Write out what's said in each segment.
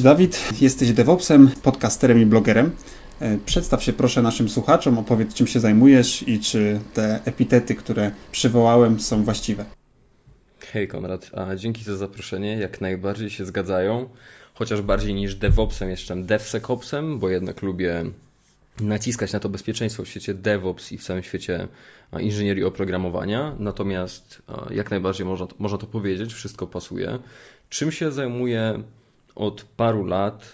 Cześć Dawid, jesteś DevOpsem, podcasterem i blogerem. E, przedstaw się proszę naszym słuchaczom, opowiedz czym się zajmujesz i czy te epitety, które przywołałem są właściwe. Hej Konrad, a dzięki za zaproszenie, jak najbardziej się zgadzają, chociaż bardziej niż DevOpsem jestem DevSecOpsem, bo jednak lubię naciskać na to bezpieczeństwo w świecie DevOps i w całym świecie inżynierii oprogramowania, natomiast jak najbardziej można, można to powiedzieć, wszystko pasuje. Czym się zajmuję od paru lat,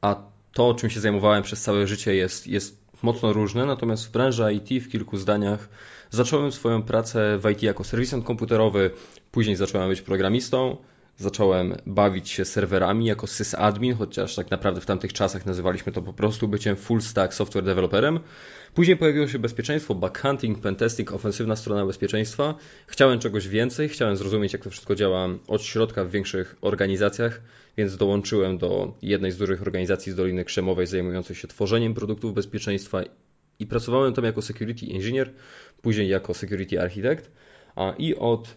a to, czym się zajmowałem przez całe życie, jest, jest mocno różne. Natomiast w branży IT, w kilku zdaniach, zacząłem swoją pracę w IT jako serwisant komputerowy, później zacząłem być programistą. Zacząłem bawić się serwerami jako sysadmin, chociaż tak naprawdę w tamtych czasach nazywaliśmy to po prostu byciem full stack software developerem. Później pojawiło się bezpieczeństwo, backhunting, pentesting, ofensywna strona bezpieczeństwa. Chciałem czegoś więcej, chciałem zrozumieć, jak to wszystko działa od środka w większych organizacjach, więc dołączyłem do jednej z dużych organizacji z Doliny Krzemowej zajmującej się tworzeniem produktów bezpieczeństwa i pracowałem tam jako security engineer, później jako security architect i od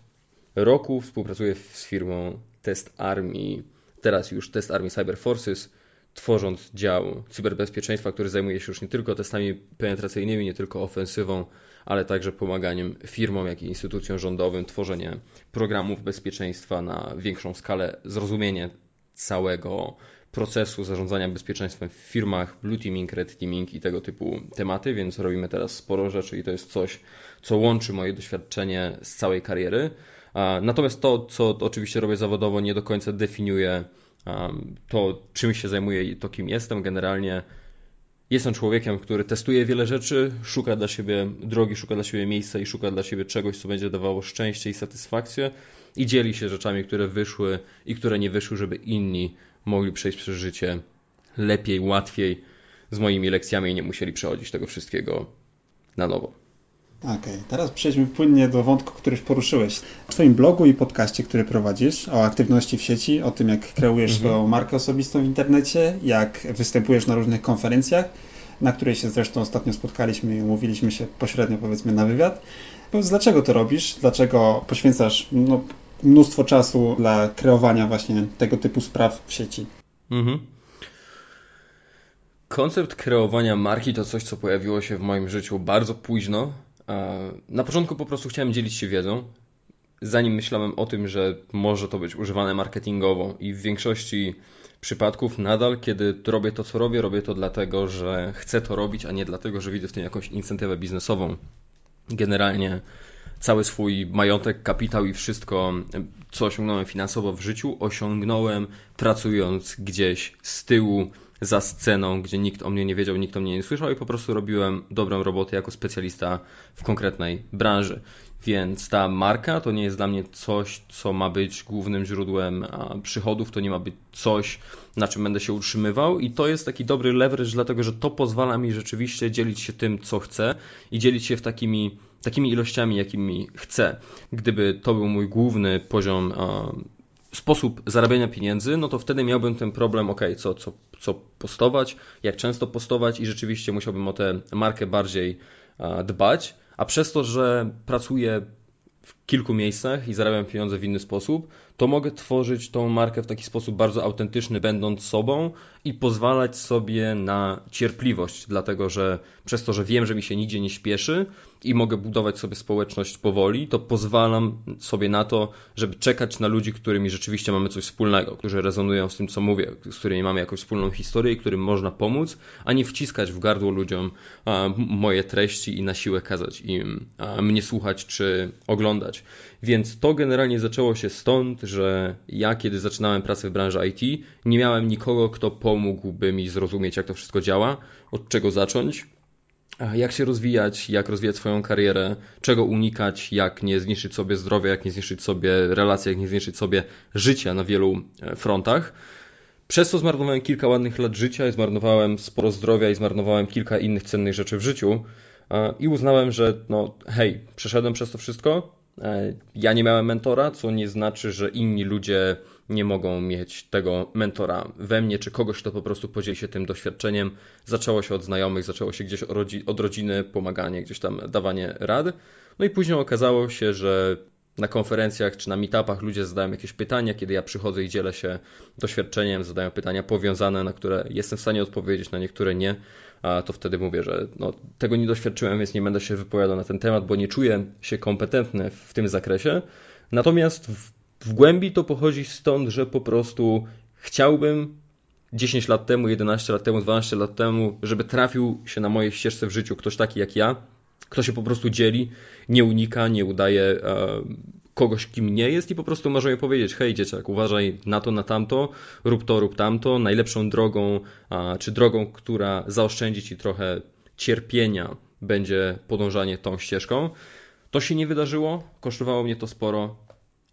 roku współpracuję z firmą Test Army, teraz już Test Army Cyber Forces, tworząc dział cyberbezpieczeństwa, który zajmuje się już nie tylko testami penetracyjnymi, nie tylko ofensywą, ale także pomaganiem firmom, jak i instytucjom rządowym, tworzenie programów bezpieczeństwa na większą skalę, zrozumienie całego procesu zarządzania bezpieczeństwem w firmach, blue teaming, red teaming i tego typu tematy, więc robimy teraz sporo rzeczy i to jest coś, co łączy moje doświadczenie z całej kariery. Natomiast to, co oczywiście robię zawodowo, nie do końca definiuje to, czym się zajmuję i to, kim jestem. Generalnie jestem człowiekiem, który testuje wiele rzeczy, szuka dla siebie drogi, szuka dla siebie miejsca i szuka dla siebie czegoś, co będzie dawało szczęście i satysfakcję i dzieli się rzeczami, które wyszły i które nie wyszły, żeby inni mogli przejść przez życie lepiej, łatwiej z moimi lekcjami i nie musieli przechodzić tego wszystkiego na nowo. Okej, okay. teraz przejdźmy płynnie do wątku, który już poruszyłeś. W Twoim blogu i podcaście, który prowadzisz o aktywności w sieci, o tym, jak kreujesz mhm. swoją markę osobistą w internecie, jak występujesz na różnych konferencjach, na której się zresztą ostatnio spotkaliśmy i umówiliśmy się pośrednio, powiedzmy, na wywiad. Powiedz, dlaczego to robisz? Dlaczego poświęcasz no, mnóstwo czasu dla kreowania właśnie tego typu spraw w sieci? Mhm. Koncept kreowania marki to coś, co pojawiło się w moim życiu bardzo późno na początku po prostu chciałem dzielić się wiedzą, zanim myślałem o tym, że może to być używane marketingowo i w większości przypadków nadal, kiedy robię to, co robię, robię to dlatego, że chcę to robić, a nie dlatego, że widzę w tym jakąś incentywę biznesową. Generalnie cały swój majątek, kapitał i wszystko, co osiągnąłem finansowo w życiu, osiągnąłem pracując gdzieś z tyłu za sceną, gdzie nikt o mnie nie wiedział, nikt o mnie nie słyszał i po prostu robiłem dobrą robotę jako specjalista w konkretnej branży. Więc ta marka to nie jest dla mnie coś, co ma być głównym źródłem przychodów, to nie ma być coś, na czym będę się utrzymywał i to jest taki dobry leverage, dlatego że to pozwala mi rzeczywiście dzielić się tym, co chcę i dzielić się w takimi, takimi ilościami, jakimi chcę. Gdyby to był mój główny poziom sposób zarabiania pieniędzy, no to wtedy miałbym ten problem, ok, co, co, co postować, jak często postować i rzeczywiście musiałbym o tę markę bardziej dbać, a przez to, że pracuję w kilku miejscach i zarabiam pieniądze w inny sposób, to mogę tworzyć tą markę w taki sposób bardzo autentyczny, będąc sobą i pozwalać sobie na cierpliwość, dlatego że przez to, że wiem, że mi się nigdzie nie śpieszy i mogę budować sobie społeczność powoli, to pozwalam sobie na to, żeby czekać na ludzi, którymi rzeczywiście mamy coś wspólnego, którzy rezonują z tym, co mówię, z którymi mamy jakąś wspólną historię i którym można pomóc, a nie wciskać w gardło ludziom moje treści i na siłę kazać im mnie słuchać czy oglądać. Więc to generalnie zaczęło się stąd, że ja kiedy zaczynałem pracę w branży IT, nie miałem nikogo, kto pomógłby mi zrozumieć, jak to wszystko działa, od czego zacząć, jak się rozwijać, jak rozwijać swoją karierę, czego unikać, jak nie zniszczyć sobie zdrowia, jak nie zniszczyć sobie relacji, jak nie zniszczyć sobie życia na wielu e, frontach. Przez to zmarnowałem kilka ładnych lat życia i zmarnowałem sporo zdrowia i zmarnowałem kilka innych cennych rzeczy w życiu. I uznałem, że no hej, przeszedłem przez to wszystko. E, ja nie miałem mentora, co nie znaczy, że inni ludzie nie mogą mieć tego mentora we mnie, czy kogoś, kto po prostu podzieli się tym doświadczeniem. Zaczęło się od znajomych, zaczęło się gdzieś od rodziny, pomaganie, gdzieś tam dawanie rad. No i później okazało się, że na konferencjach czy na meetupach ludzie zadają jakieś pytania, kiedy ja przychodzę i dzielę się doświadczeniem, zadają pytania powiązane, na które jestem w stanie odpowiedzieć, na niektóre nie, to wtedy mówię, że no, tego nie doświadczyłem, więc nie będę się wypowiadał na ten temat, bo nie czuję się kompetentny w tym zakresie. Natomiast w, głębi to pochodzi stąd, że po prostu chciałbym 10 lat temu, 11 lat temu, 12 lat temu, żeby trafił się na mojej ścieżce w życiu ktoś taki jak ja, kto się po prostu dzieli, nie unika, nie udaje e, kogoś, kim nie jest i po prostu może powiedzieć, hej dzieciak, uważaj na to, na tamto, rób to, rób tamto. Najlepszą drogą, czy drogą, która zaoszczędzi ci trochę cierpienia, będzie podążanie tą ścieżką. To się nie wydarzyło, kosztowało mnie to sporo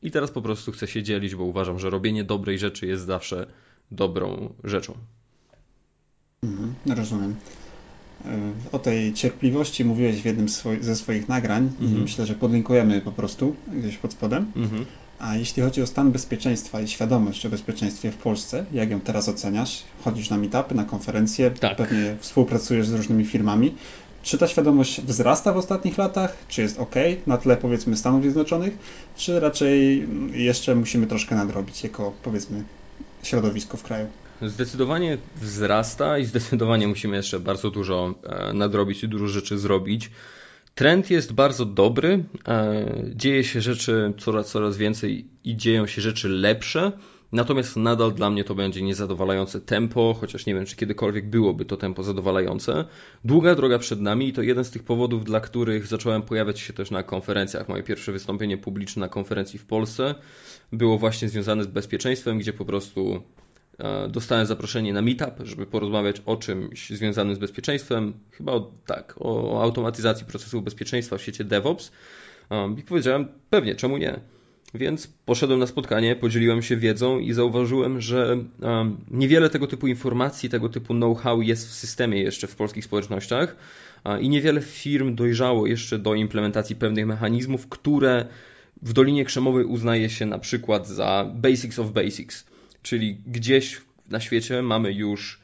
i teraz po prostu chcę się dzielić, bo uważam, że robienie dobrej rzeczy jest zawsze dobrą rzeczą. Mhm, rozumiem. O tej cierpliwości mówiłeś w jednym ze swoich nagrań i mhm. myślę, że podlinkujemy po prostu gdzieś pod spodem. Mhm. A jeśli chodzi o stan bezpieczeństwa i świadomość o bezpieczeństwie w Polsce, jak ją teraz oceniasz? Chodzisz na meetupy, na konferencje, tak. pewnie współpracujesz z różnymi firmami. Czy ta świadomość wzrasta w ostatnich latach? Czy jest ok na tle powiedzmy Stanów Zjednoczonych? Czy raczej jeszcze musimy troszkę nadrobić jako powiedzmy środowisko w kraju? Zdecydowanie wzrasta i zdecydowanie musimy jeszcze bardzo dużo e, nadrobić i dużo rzeczy zrobić. Trend jest bardzo dobry, e, dzieje się rzeczy coraz, coraz więcej i dzieją się rzeczy lepsze, natomiast nadal dla mnie to będzie niezadowalające tempo, chociaż nie wiem, czy kiedykolwiek byłoby to tempo zadowalające. Długa droga przed nami i to jeden z tych powodów, dla których zacząłem pojawiać się też na konferencjach. Moje pierwsze wystąpienie publiczne na konferencji w Polsce było właśnie związane z bezpieczeństwem, gdzie po prostu E, dostałem zaproszenie na meetup, żeby porozmawiać o czymś związanym z bezpieczeństwem, chyba o, tak, o automatyzacji procesów bezpieczeństwa w świecie DevOps. E, I powiedziałem, pewnie, czemu nie? Więc poszedłem na spotkanie, podzieliłem się wiedzą i zauważyłem, że e, niewiele tego typu informacji, tego typu know-how jest w systemie jeszcze w polskich społecznościach i niewiele firm dojrzało jeszcze do implementacji pewnych mechanizmów, które w Dolinie Krzemowej uznaje się na przykład za basics of basics. Czyli gdzieś na świecie mamy już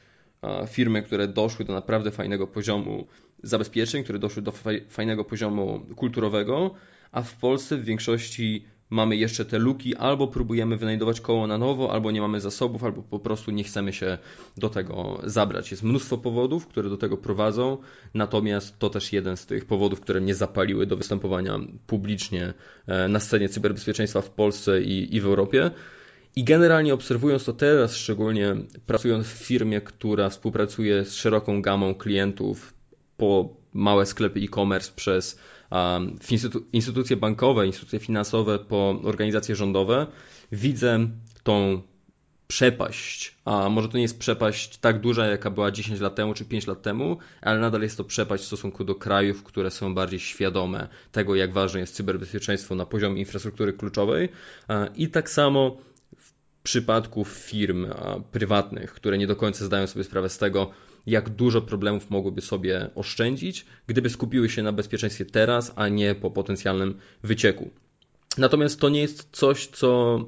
firmy, które doszły do naprawdę fajnego poziomu zabezpieczeń, które doszły do fajnego poziomu kulturowego, a w Polsce w większości mamy jeszcze te luki, albo próbujemy wynajdować koło na nowo, albo nie mamy zasobów, albo po prostu nie chcemy się do tego zabrać. Jest mnóstwo powodów, które do tego prowadzą, natomiast to też jeden z tych powodów, które mnie zapaliły do występowania publicznie e, na scenie cyberbezpieczeństwa w Polsce i, i w Europie. I generalnie obserwując to teraz, szczególnie pracując w firmie, która współpracuje z szeroką gamą klientów po małe sklepy e-commerce przez um, instytu instytucje bankowe, instytucje finansowe, po organizacje rządowe, widzę tą przepaść, a może to nie jest przepaść tak duża, jaka była 10 lat temu czy 5 lat temu, ale nadal jest to przepaść w stosunku do krajów, które są bardziej świadome tego, jak ważne jest cyberbezpieczeństwo na poziomie infrastruktury kluczowej. I tak samo przypadków firm prywatnych, które nie do końca zdają sobie sprawę z tego, jak dużo problemów mogłyby sobie oszczędzić, gdyby skupiły się na bezpieczeństwie teraz, a nie po potencjalnym wycieku. Natomiast to nie jest coś, co,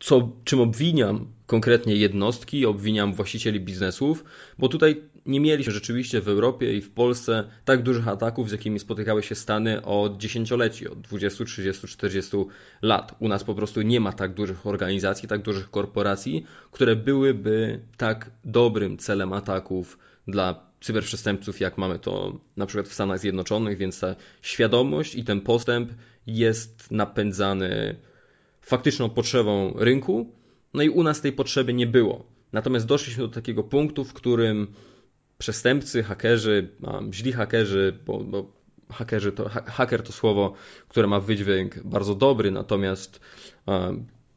co czym obwiniam konkretnie jednostki, obwiniam właścicieli biznesów, bo tutaj nie mieliśmy rzeczywiście w Europie i w Polsce tak dużych ataków, z jakimi spotykały się Stany od dziesięcioleci, od 20, 30, 40 lat. U nas po prostu nie ma tak dużych organizacji, tak dużych korporacji, które byłyby tak dobrym celem ataków dla cyberprzestępców, jak mamy to na przykład w Stanach Zjednoczonych, więc ta świadomość i ten postęp jest napędzany faktyczną potrzebą rynku, no i u nas tej potrzeby nie było. Natomiast doszliśmy do takiego punktu, w którym przestępcy, hakerzy, źli hakerzy, bo, bo hakerzy to, haker to słowo, które ma wydźwięk bardzo dobry, natomiast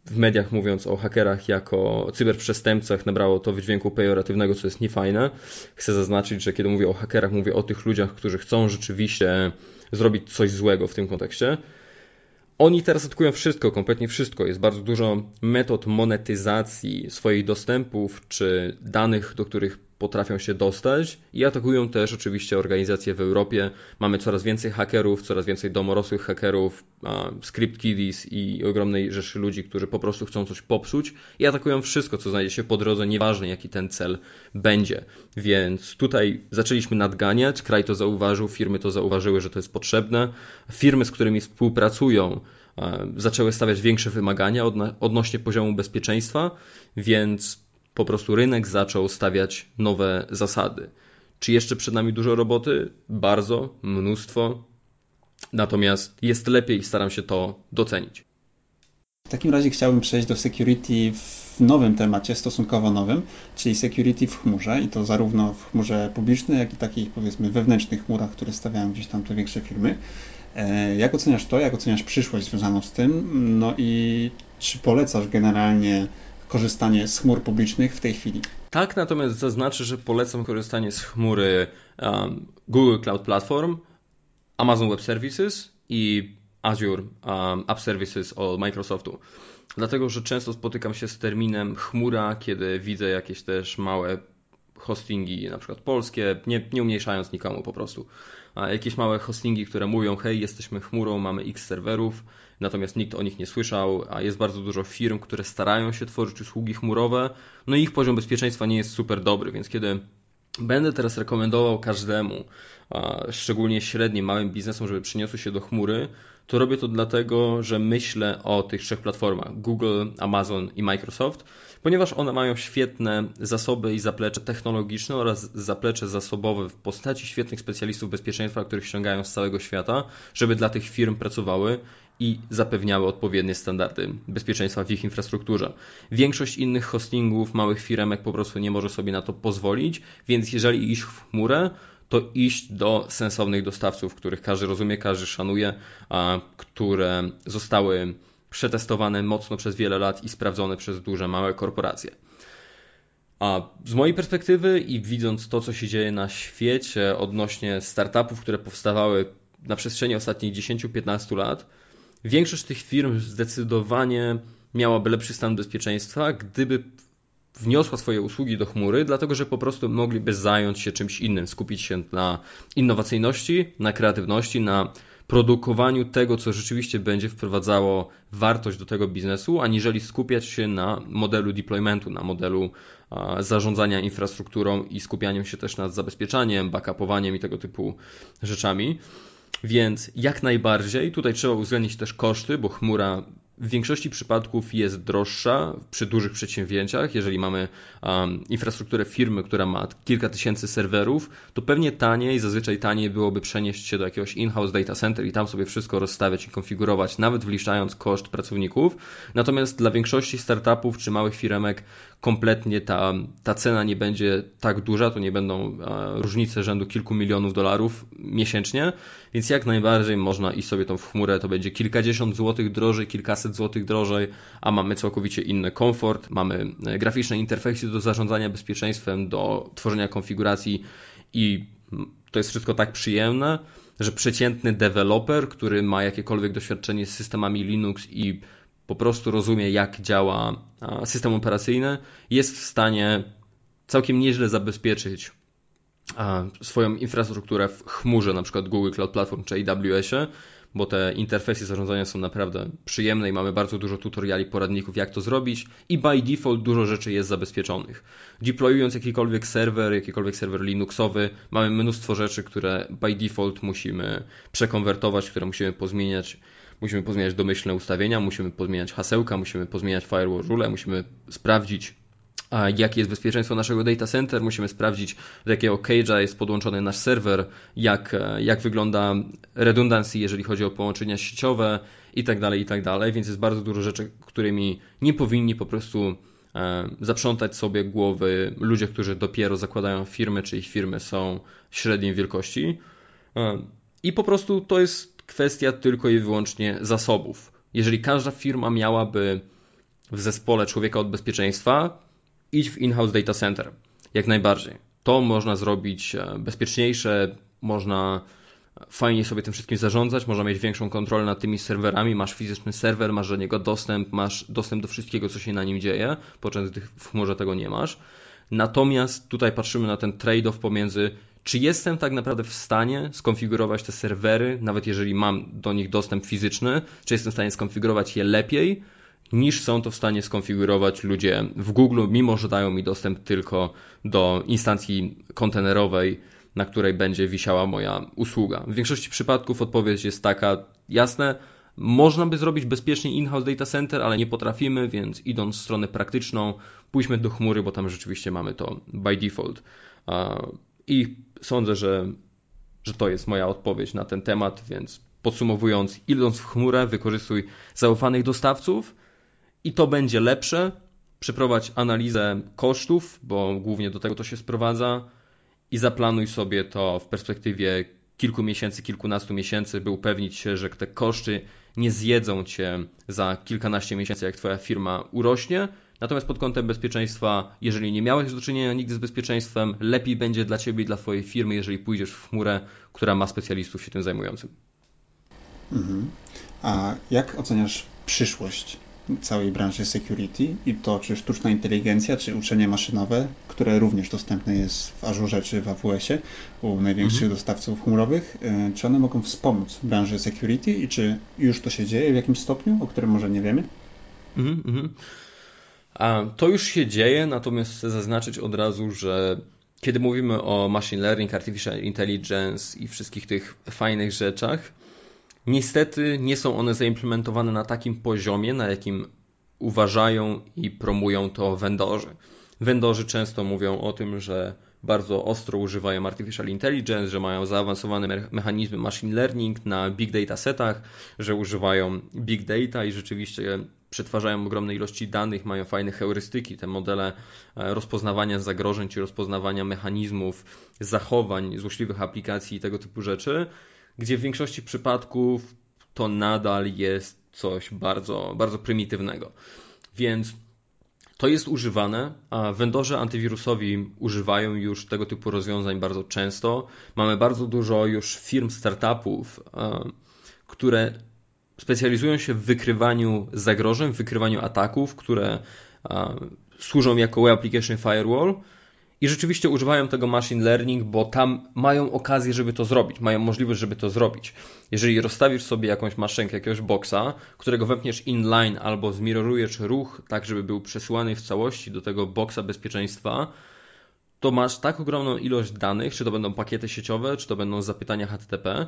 w mediach mówiąc o hakerach jako cyberprzestępcach nabrało to wydźwięku pejoratywnego, co jest niefajne. Chcę zaznaczyć, że kiedy mówię o hakerach, mówię o tych ludziach, którzy chcą rzeczywiście zrobić coś złego w tym kontekście. Oni teraz atakują wszystko, kompletnie wszystko. Jest bardzo dużo metod monetyzacji swoich dostępów czy danych, do których potrafią się dostać i atakują też oczywiście organizacje w Europie. Mamy coraz więcej hakerów, coraz więcej domorosłych hakerów, script kiddies i ogromnej rzeszy ludzi, którzy po prostu chcą coś popsuć i atakują wszystko, co znajdzie się po drodze, nieważne jaki ten cel będzie. Więc tutaj zaczęliśmy nadganiać, kraj to zauważył, firmy to zauważyły, że to jest potrzebne. Firmy, z którymi współpracują, zaczęły stawiać większe wymagania odnośnie poziomu bezpieczeństwa, więc po prostu rynek zaczął stawiać nowe zasady. Czy jeszcze przed nami dużo roboty? Bardzo, mnóstwo. Natomiast jest lepiej i staram się to docenić. W takim razie chciałbym przejść do security w nowym temacie, stosunkowo nowym, czyli security w chmurze i to zarówno w chmurze publicznej, jak i takich powiedzmy wewnętrznych chmurach, które stawiają gdzieś tam te większe firmy. E, jak oceniasz to, jak oceniasz przyszłość związaną z tym? No i czy polecasz generalnie korzystanie z chmur publicznych w tej chwili. Tak, natomiast zaznaczę, że polecam korzystanie z chmury um, Google Cloud Platform, Amazon Web Services i Azure um, App Services od Microsoftu. Dlatego, że często spotykam się z terminem chmura, kiedy widzę jakieś też małe hostingi, na przykład polskie, nie, nie umniejszając nikomu po prostu. Jakieś małe hostingi, które mówią, hej, jesteśmy chmurą, mamy x serwerów, natomiast nikt o nich nie słyszał, a jest bardzo dużo firm, które starają się tworzyć usługi chmurowe, no i ich poziom bezpieczeństwa nie jest super dobry, więc kiedy będę teraz rekomendował każdemu, szczególnie średnim, małym biznesom, żeby przyniosły się do chmury, to robię to dlatego, że myślę o tych trzech platformach Google, Amazon i Microsoft, ponieważ one mają świetne zasoby i zaplecze technologiczne oraz zaplecze zasobowe w postaci świetnych specjalistów bezpieczeństwa, których ściągają z całego świata, żeby dla tych firm pracowały i zapewniały odpowiednie standardy bezpieczeństwa w ich infrastrukturze. Większość innych hostingów, małych firmek po prostu nie może sobie na to pozwolić, więc jeżeli iść w chmurę, to iść do sensownych dostawców, których każdy rozumie, każdy szanuje, a które zostały przetestowane mocno przez wiele lat i sprawdzone przez duże, małe korporacje. A z mojej perspektywy i widząc to, co się dzieje na świecie odnośnie startupów, które powstawały na przestrzeni ostatnich 10-15 lat, większość tych firm zdecydowanie miałaby lepszy stan bezpieczeństwa, gdyby wniosła swoje usługi do chmury, dlatego że po prostu mogliby zająć się czymś innym, skupić się na innowacyjności, na kreatywności, na produkowaniu tego, co rzeczywiście będzie wprowadzało wartość do tego biznesu, aniżeli skupiać się na modelu deploymentu, na modelu zarządzania infrastrukturą i skupianiem się też nad zabezpieczaniem, backupowaniem i tego typu rzeczami. Więc jak najbardziej, tutaj trzeba uwzględnić też koszty, bo chmura w większości przypadków jest droższa przy dużych przedsięwzięciach. Jeżeli mamy um, infrastrukturę firmy, która ma kilka tysięcy serwerów, to pewnie taniej, zazwyczaj taniej byłoby przenieść się do jakiegoś in-house data center i tam sobie wszystko rozstawiać i konfigurować, nawet wliczając koszt pracowników. Natomiast dla większości startupów czy małych firmek kompletnie ta, ta cena nie będzie tak duża, to nie będą różnice rzędu kilku milionów dolarów miesięcznie, więc jak najbardziej można iść sobie tą w chmurę, to będzie kilkadziesiąt złotych drożej, kilkaset złotych drożej, a mamy całkowicie inny komfort, mamy e, graficzne interfejsy do zarządzania bezpieczeństwem, do tworzenia konfiguracji i to jest wszystko tak przyjemne, że przeciętny deweloper, który ma jakiekolwiek doświadczenie z systemami Linux i po prostu rozumie, jak działa system operacyjny, jest w stanie całkiem nieźle zabezpieczyć swoją infrastrukturę w chmurze, na przykład Google Cloud Platform czy AWS-ie, bo te interfejsy zarządzania są naprawdę przyjemne i mamy bardzo dużo tutoriali, poradników, jak to zrobić i by default dużo rzeczy jest zabezpieczonych. Deployując jakikolwiek serwer, jakikolwiek serwer Linuxowy, mamy mnóstwo rzeczy, które by default musimy przekonwertować, które musimy pozmieniać musimy pozmieniać domyślne ustawienia, musimy pozmieniać hasełka, musimy pozmieniać firewall rule, musimy sprawdzić jakie jest bezpieczeństwo naszego data center, musimy sprawdzić do jakiego cage'a jest podłączony nasz serwer, jak, jak wygląda redundancy, jeżeli chodzi o połączenia sieciowe i tak dalej, i tak więc jest bardzo dużo rzeczy, którymi nie powinni po prostu e, zaprzątać sobie głowy ludzie, którzy dopiero zakładają firmy, czy ich firmy są średniej wielkości. E, I po prostu to jest kwestia tylko i wyłącznie zasobów. Jeżeli każda firma miałaby w zespole człowieka od bezpieczeństwa, idź w in-house data center. Jak najbardziej. To można zrobić e, bezpieczniejsze, można fajnie sobie tym wszystkim zarządzać, można mieć większą kontrolę nad tymi serwerami, masz fizyczny serwer, masz do niego dostęp, masz dostęp do wszystkiego, co się na nim dzieje, podczas gdy w chmurze tego nie masz. Natomiast tutaj patrzymy na ten trade-off pomiędzy czy jestem tak naprawdę w stanie skonfigurować te serwery, nawet jeżeli mam do nich dostęp fizyczny, czy jestem w stanie skonfigurować je lepiej, niż są to w stanie skonfigurować ludzie w Google, mimo że dają mi dostęp tylko do instancji kontenerowej, na której będzie wisiała moja usługa. W większości przypadków odpowiedź jest taka, jasne, można by zrobić bezpiecznie in-house data center, ale nie potrafimy, więc idąc w stronę praktyczną, pójdźmy do chmury, bo tam rzeczywiście mamy to by default. I sądzę, że, że to jest moja odpowiedź na ten temat, więc podsumowując, idąc w chmurę, wykorzystuj zaufanych dostawców i to będzie lepsze. Przeprowadź analizę kosztów, bo głównie do tego to się sprowadza i zaplanuj sobie to w perspektywie kilku miesięcy, kilkunastu miesięcy, by upewnić się, że te koszty nie zjedzą cię za kilkanaście miesięcy, jak twoja firma urośnie. Natomiast pod kątem bezpieczeństwa, jeżeli nie miałeś do czynienia nigdy z bezpieczeństwem, lepiej będzie dla ciebie i dla twojej firmy, jeżeli pójdziesz w chmurę, która ma specjalistów się tym zajmujących. Mhm. A jak oceniasz przyszłość całej branży security i to czy sztuczna inteligencja, czy uczenie maszynowe, które również dostępne jest w Azure czy w AWS-ie u największych mhm. dostawców chmurowych, y, czy one mogą wspomóc branży security i czy już to się dzieje w jakimś stopniu, o którym może nie wiemy? Mhm, mhm. A to już się dzieje, natomiast chcę zaznaczyć od razu, że kiedy mówimy o machine learning, artificial intelligence i wszystkich tych fajnych rzeczach, Niestety nie są one zaimplementowane na takim poziomie, na jakim uważają i promują to vendorzy. Vendorzy często mówią o tym, że bardzo ostro używają artificial intelligence, że mają zaawansowane mechanizmy machine learning na big data setach, że używają big data i rzeczywiście przetwarzają ogromne ilości danych, mają fajne heurystyki, te modele e, rozpoznawania zagrożeń czy rozpoznawania mechanizmów, zachowań złośliwych aplikacji i tego typu rzeczy gdzie w większości przypadków to nadal jest coś bardzo, bardzo prymitywnego. Więc to jest używane, a vendorzy antywirusowi używają już tego typu rozwiązań bardzo często. Mamy bardzo dużo już firm, startupów, e, które specjalizują się w wykrywaniu zagrożeń, w wykrywaniu ataków, które e, służą jako Web Application Firewall i rzeczywiście używają tego machine learning, bo tam mają okazję, żeby to zrobić, mają możliwość, żeby to zrobić. Jeżeli rozstawisz sobie jakąś maszynkę, jakiegoś boxa, którego wepniesz inline albo zmirorujesz ruch tak, żeby był przesyłany w całości do tego boxa bezpieczeństwa, to masz tak ogromną ilość danych, czy to będą pakiety sieciowe, czy to będą zapytania HTTP,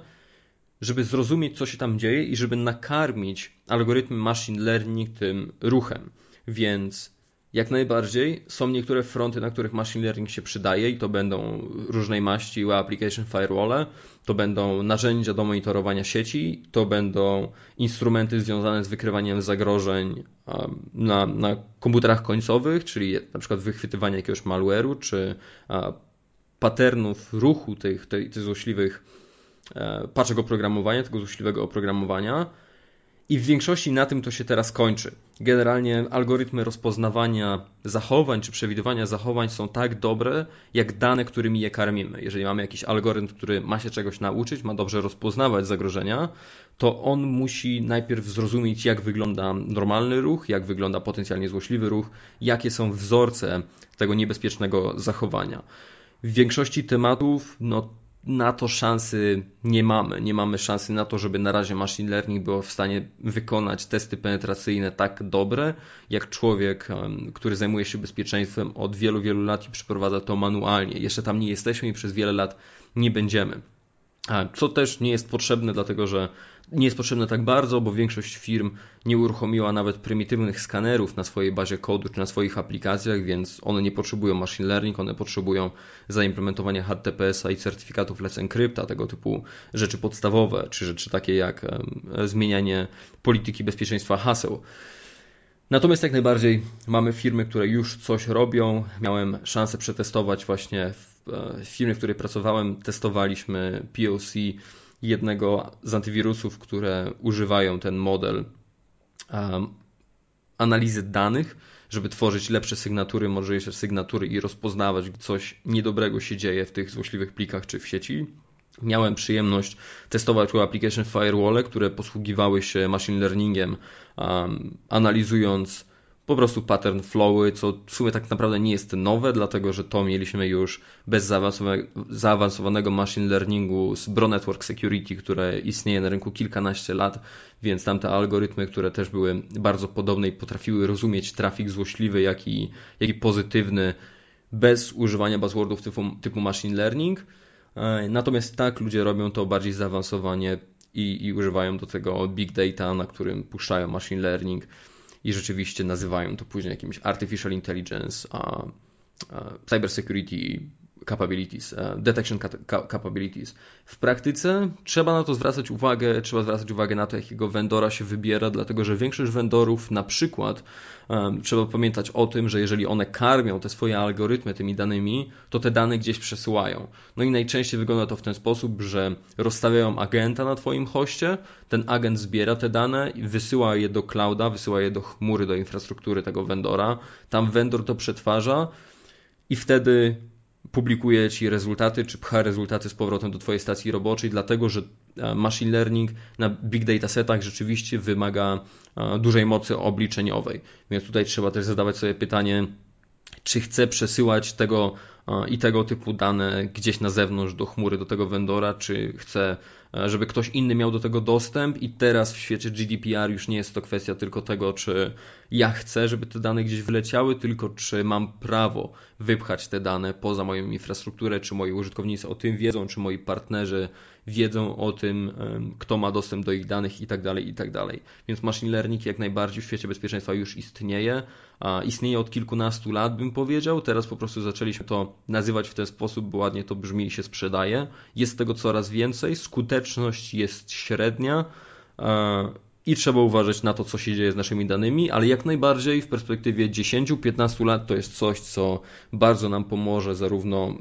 żeby zrozumieć, co się tam dzieje i żeby nakarmić algorytmy machine learning tym ruchem. Więc jak najbardziej. Są niektóre fronty, na których machine learning się przydaje i to będą różnej maści application firewall, to będą narzędzia do monitorowania sieci, to będą instrumenty związane z wykrywaniem zagrożeń na, na komputerach końcowych, czyli na przykład wychwytywanie jakiegoś malware'u, czy patternów ruchu tych, tych, tych złośliwych e, paczek oprogramowania, tego złośliwego oprogramowania i w większości na tym to się teraz kończy. Generalnie algorytmy rozpoznawania zachowań czy przewidywania zachowań są tak dobre, jak dane, którymi je karmimy. Jeżeli mamy jakiś algorytm, który ma się czegoś nauczyć, ma dobrze rozpoznawać zagrożenia, to on musi najpierw zrozumieć, jak wygląda normalny ruch, jak wygląda potencjalnie złośliwy ruch, jakie są wzorce tego niebezpiecznego zachowania. W większości tematów, no na to szansy nie mamy. Nie mamy szansy na to, żeby na razie machine learning było w stanie wykonać testy penetracyjne tak dobre, jak człowiek, który zajmuje się bezpieczeństwem od wielu, wielu lat i przeprowadza to manualnie. Jeszcze tam nie jesteśmy i przez wiele lat nie będziemy. Co też nie jest potrzebne, dlatego że nie jest potrzebne tak bardzo, bo większość firm nie uruchomiła nawet prymitywnych skanerów na swojej bazie kodu czy na swoich aplikacjach, więc one nie potrzebują machine learning, one potrzebują zaimplementowania HTTPS-a i certyfikatów Let's Encrypta, tego typu rzeczy podstawowe, czy rzeczy takie jak zmienianie polityki bezpieczeństwa haseł. Natomiast jak najbardziej mamy firmy, które już coś robią. Miałem szansę przetestować właśnie w firmie, w której pracowałem, testowaliśmy POC jednego z antywirusów, które używają ten model um, analizy danych, żeby tworzyć lepsze sygnatury, mądrzejsze sygnatury i rozpoznawać, coś niedobrego się dzieje w tych złośliwych plikach czy w sieci. Miałem przyjemność testować web application firewall, które posługiwały się machine learningiem, um, analizując po prostu pattern flowy, co w sumie tak naprawdę nie jest nowe, dlatego że to mieliśmy już bez zaawansowanego machine learningu z Bro Network Security, które istnieje na rynku kilkanaście lat, więc tamte algorytmy, które też były bardzo podobne i potrafiły rozumieć trafik złośliwy, jak i, jak i pozytywny bez używania buzzwordów typu, typu machine learning. E, natomiast tak ludzie robią to bardziej zaawansowanie i, i używają do tego big data, na którym puszczają machine learning i rzeczywiście nazywają to później jakimś artificial intelligence, a, a cyber security capabilities, e, detection capabilities. W praktyce trzeba na to zwracać uwagę, trzeba zwracać uwagę na to, jakiego vendora się wybiera, dlatego że większość vendorów na przykład um, trzeba pamiętać o tym, że jeżeli one karmią te swoje algorytmy tymi danymi, to te dane gdzieś przesyłają. No i najczęściej wygląda to w ten sposób, że rozstawiają agenta na Twoim hoście, ten agent zbiera te dane i wysyła je do clouda, wysyła je do chmury, do infrastruktury tego vendora, tam vendor to przetwarza i wtedy publikuje ci rezultaty, czy pcha rezultaty z powrotem do Twojej stacji roboczej, dlatego że e, machine learning na big data setach rzeczywiście wymaga e, dużej mocy obliczeniowej. Więc tutaj trzeba też zadawać sobie pytanie, czy chcę przesyłać tego i tego typu dane gdzieś na zewnątrz do chmury, do tego vendora, czy chcę, e, żeby ktoś inny miał do tego dostęp i teraz w świecie GDPR już nie jest to kwestia tylko tego, czy ja chcę, żeby te dane gdzieś wleciały, tylko czy mam prawo wypchać te dane poza moją infrastrukturę, czy moi użytkownicy o tym wiedzą, czy moi partnerzy wiedzą o tym, kto ma dostęp do ich danych i tak dalej, i tak. Więc machine learning jak najbardziej w świecie bezpieczeństwa już istnieje. Istnieje od kilkunastu lat, bym powiedział. Teraz po prostu zaczęliśmy to nazywać w ten sposób, bo ładnie to brzmi i się sprzedaje. Jest tego coraz więcej, skuteczność jest średnia i trzeba uważać na to, co się dzieje z naszymi danymi, ale jak najbardziej w perspektywie 10-15 lat to jest coś, co bardzo nam pomoże zarówno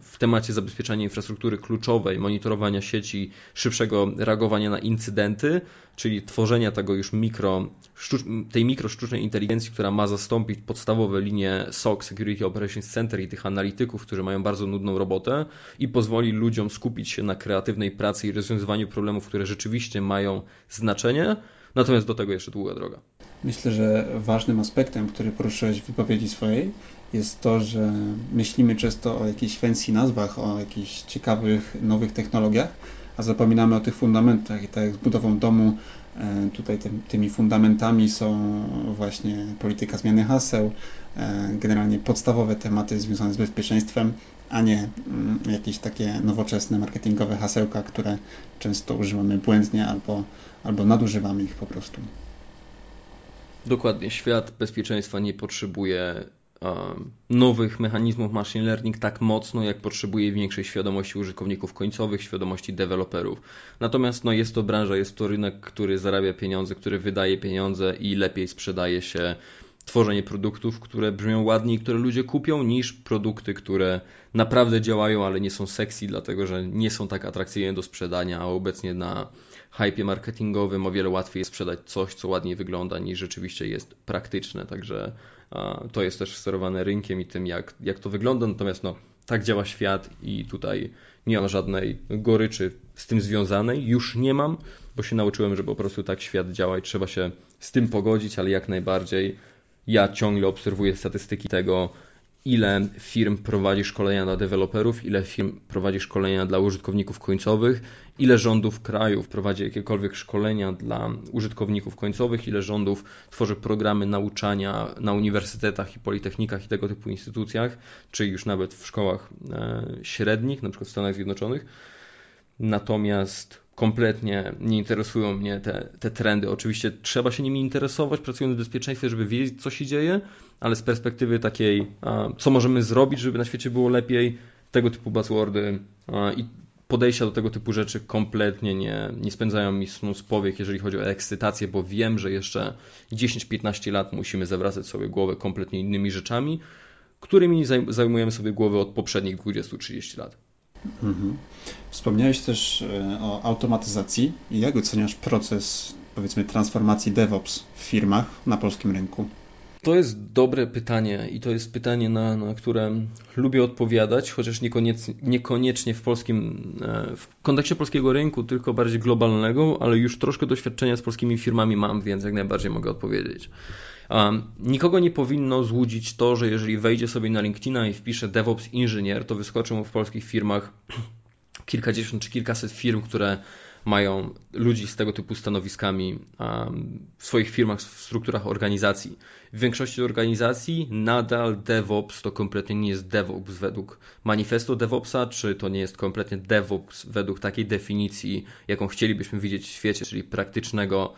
w temacie zabezpieczania infrastruktury kluczowej, monitorowania sieci, szybszego reagowania na incydenty, czyli tworzenia tego już mikro, tej mikro sztucznej inteligencji, która ma zastąpić podstawowe linie SOC, Security Operations Center i tych analityków, którzy mają bardzo nudną robotę i pozwoli ludziom skupić się na kreatywnej pracy i rozwiązywaniu problemów, które rzeczywiście mają znaczenie, natomiast do tego jeszcze długa droga. Myślę, że ważnym aspektem, który poruszyłeś w wypowiedzi swojej, jest to, że myślimy często o jakichś fancy nazwach, o jakichś ciekawych, nowych technologiach, a zapominamy o tych fundamentach. I tak jak z budową domu, e, tutaj tym, tymi fundamentami są właśnie polityka zmiany haseł, e, generalnie podstawowe tematy związane z bezpieczeństwem, a nie mm, jakieś takie nowoczesne marketingowe hasełka, które często używamy błędnie albo, albo nadużywamy ich po prostu. Dokładnie. Świat bezpieczeństwa nie potrzebuje nowych mechanizmów machine learning tak mocno, jak potrzebuje większej świadomości użytkowników końcowych, świadomości deweloperów. Natomiast no, jest to branża, jest to rynek, który zarabia pieniądze, który wydaje pieniądze i lepiej sprzedaje się tworzenie produktów, które brzmią ładniej, i które ludzie kupią, niż produkty, które naprawdę działają, ale nie są sexy, dlatego że nie są tak atrakcyjne do sprzedania, a obecnie na hypie marketingowym o wiele łatwiej jest sprzedać coś, co ładniej wygląda, niż rzeczywiście jest praktyczne. Także to jest też sterowane rynkiem i tym, jak, jak to wygląda. Natomiast no, tak działa świat i tutaj nie mam żadnej goryczy z tym związanej. Już nie mam, bo się nauczyłem, że po prostu tak świat działa i trzeba się z tym pogodzić, ale jak najbardziej ja ciągle obserwuję statystyki tego, ile firm prowadzi szkolenia dla deweloperów, ile firm prowadzi szkolenia dla użytkowników końcowych, ile rządów krajów prowadzi jakiekolwiek szkolenia dla użytkowników końcowych, ile rządów tworzy programy nauczania na uniwersytetach i politechnikach i tego typu instytucjach, czy już nawet w szkołach e, średnich, na przykład w Stanach Zjednoczonych. Natomiast kompletnie nie interesują mnie te, te trendy. Oczywiście trzeba się nimi interesować, pracując w bezpieczeństwie, żeby wiedzieć, co się dzieje, ale z perspektywy takiej, co możemy zrobić, żeby na świecie było lepiej, tego typu buzzwordy i podejścia do tego typu rzeczy kompletnie nie, nie spędzają mi snu z powiek, jeżeli chodzi o ekscytację, bo wiem, że jeszcze 10-15 lat musimy zawracać sobie głowę kompletnie innymi rzeczami, którymi zajmujemy sobie głowę od poprzednich 20-30 lat. Mhm. Wspomniałeś też o automatyzacji. Jak oceniasz proces, powiedzmy, transformacji DevOps w firmach na polskim rynku? To jest dobre pytanie i to jest pytanie, na, na które lubię odpowiadać, chociaż niekoniecznie, niekoniecznie w polskim, e, w kontekście polskiego rynku, tylko bardziej globalnego, ale już troszkę doświadczenia z polskimi firmami mam, więc jak najbardziej mogę odpowiedzieć. Nikogo nie powinno złudzić to, że jeżeli wejdzie sobie na LinkedIna i wpisze DevOps inżynier, to wyskoczy mu w polskich firmach kilkadziesiąt czy kilkaset firm, które mają ludzi z tego typu stanowiskami w swoich firmach, w strukturach organizacji. W większości organizacji nadal DevOps to kompletnie nie jest DevOps według manifestu DevOpsa, czy to nie jest kompletnie DevOps według takiej definicji, jaką chcielibyśmy widzieć w świecie, czyli praktycznego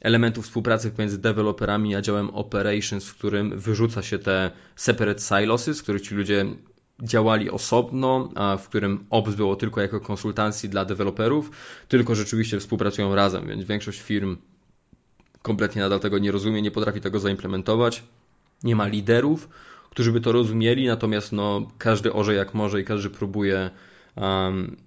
elementu współpracy pomiędzy deweloperami a działem operations, w którym wyrzuca się te separate silosy, z których ci ludzie działali osobno, w którym Ops było tylko jako konsultancji dla deweloperów, tylko rzeczywiście współpracują razem, więc większość firm kompletnie nadal tego nie rozumie, nie potrafi tego zaimplementować. Nie ma liderów, którzy by to rozumieli, natomiast no, każdy orze jak może i każdy próbuje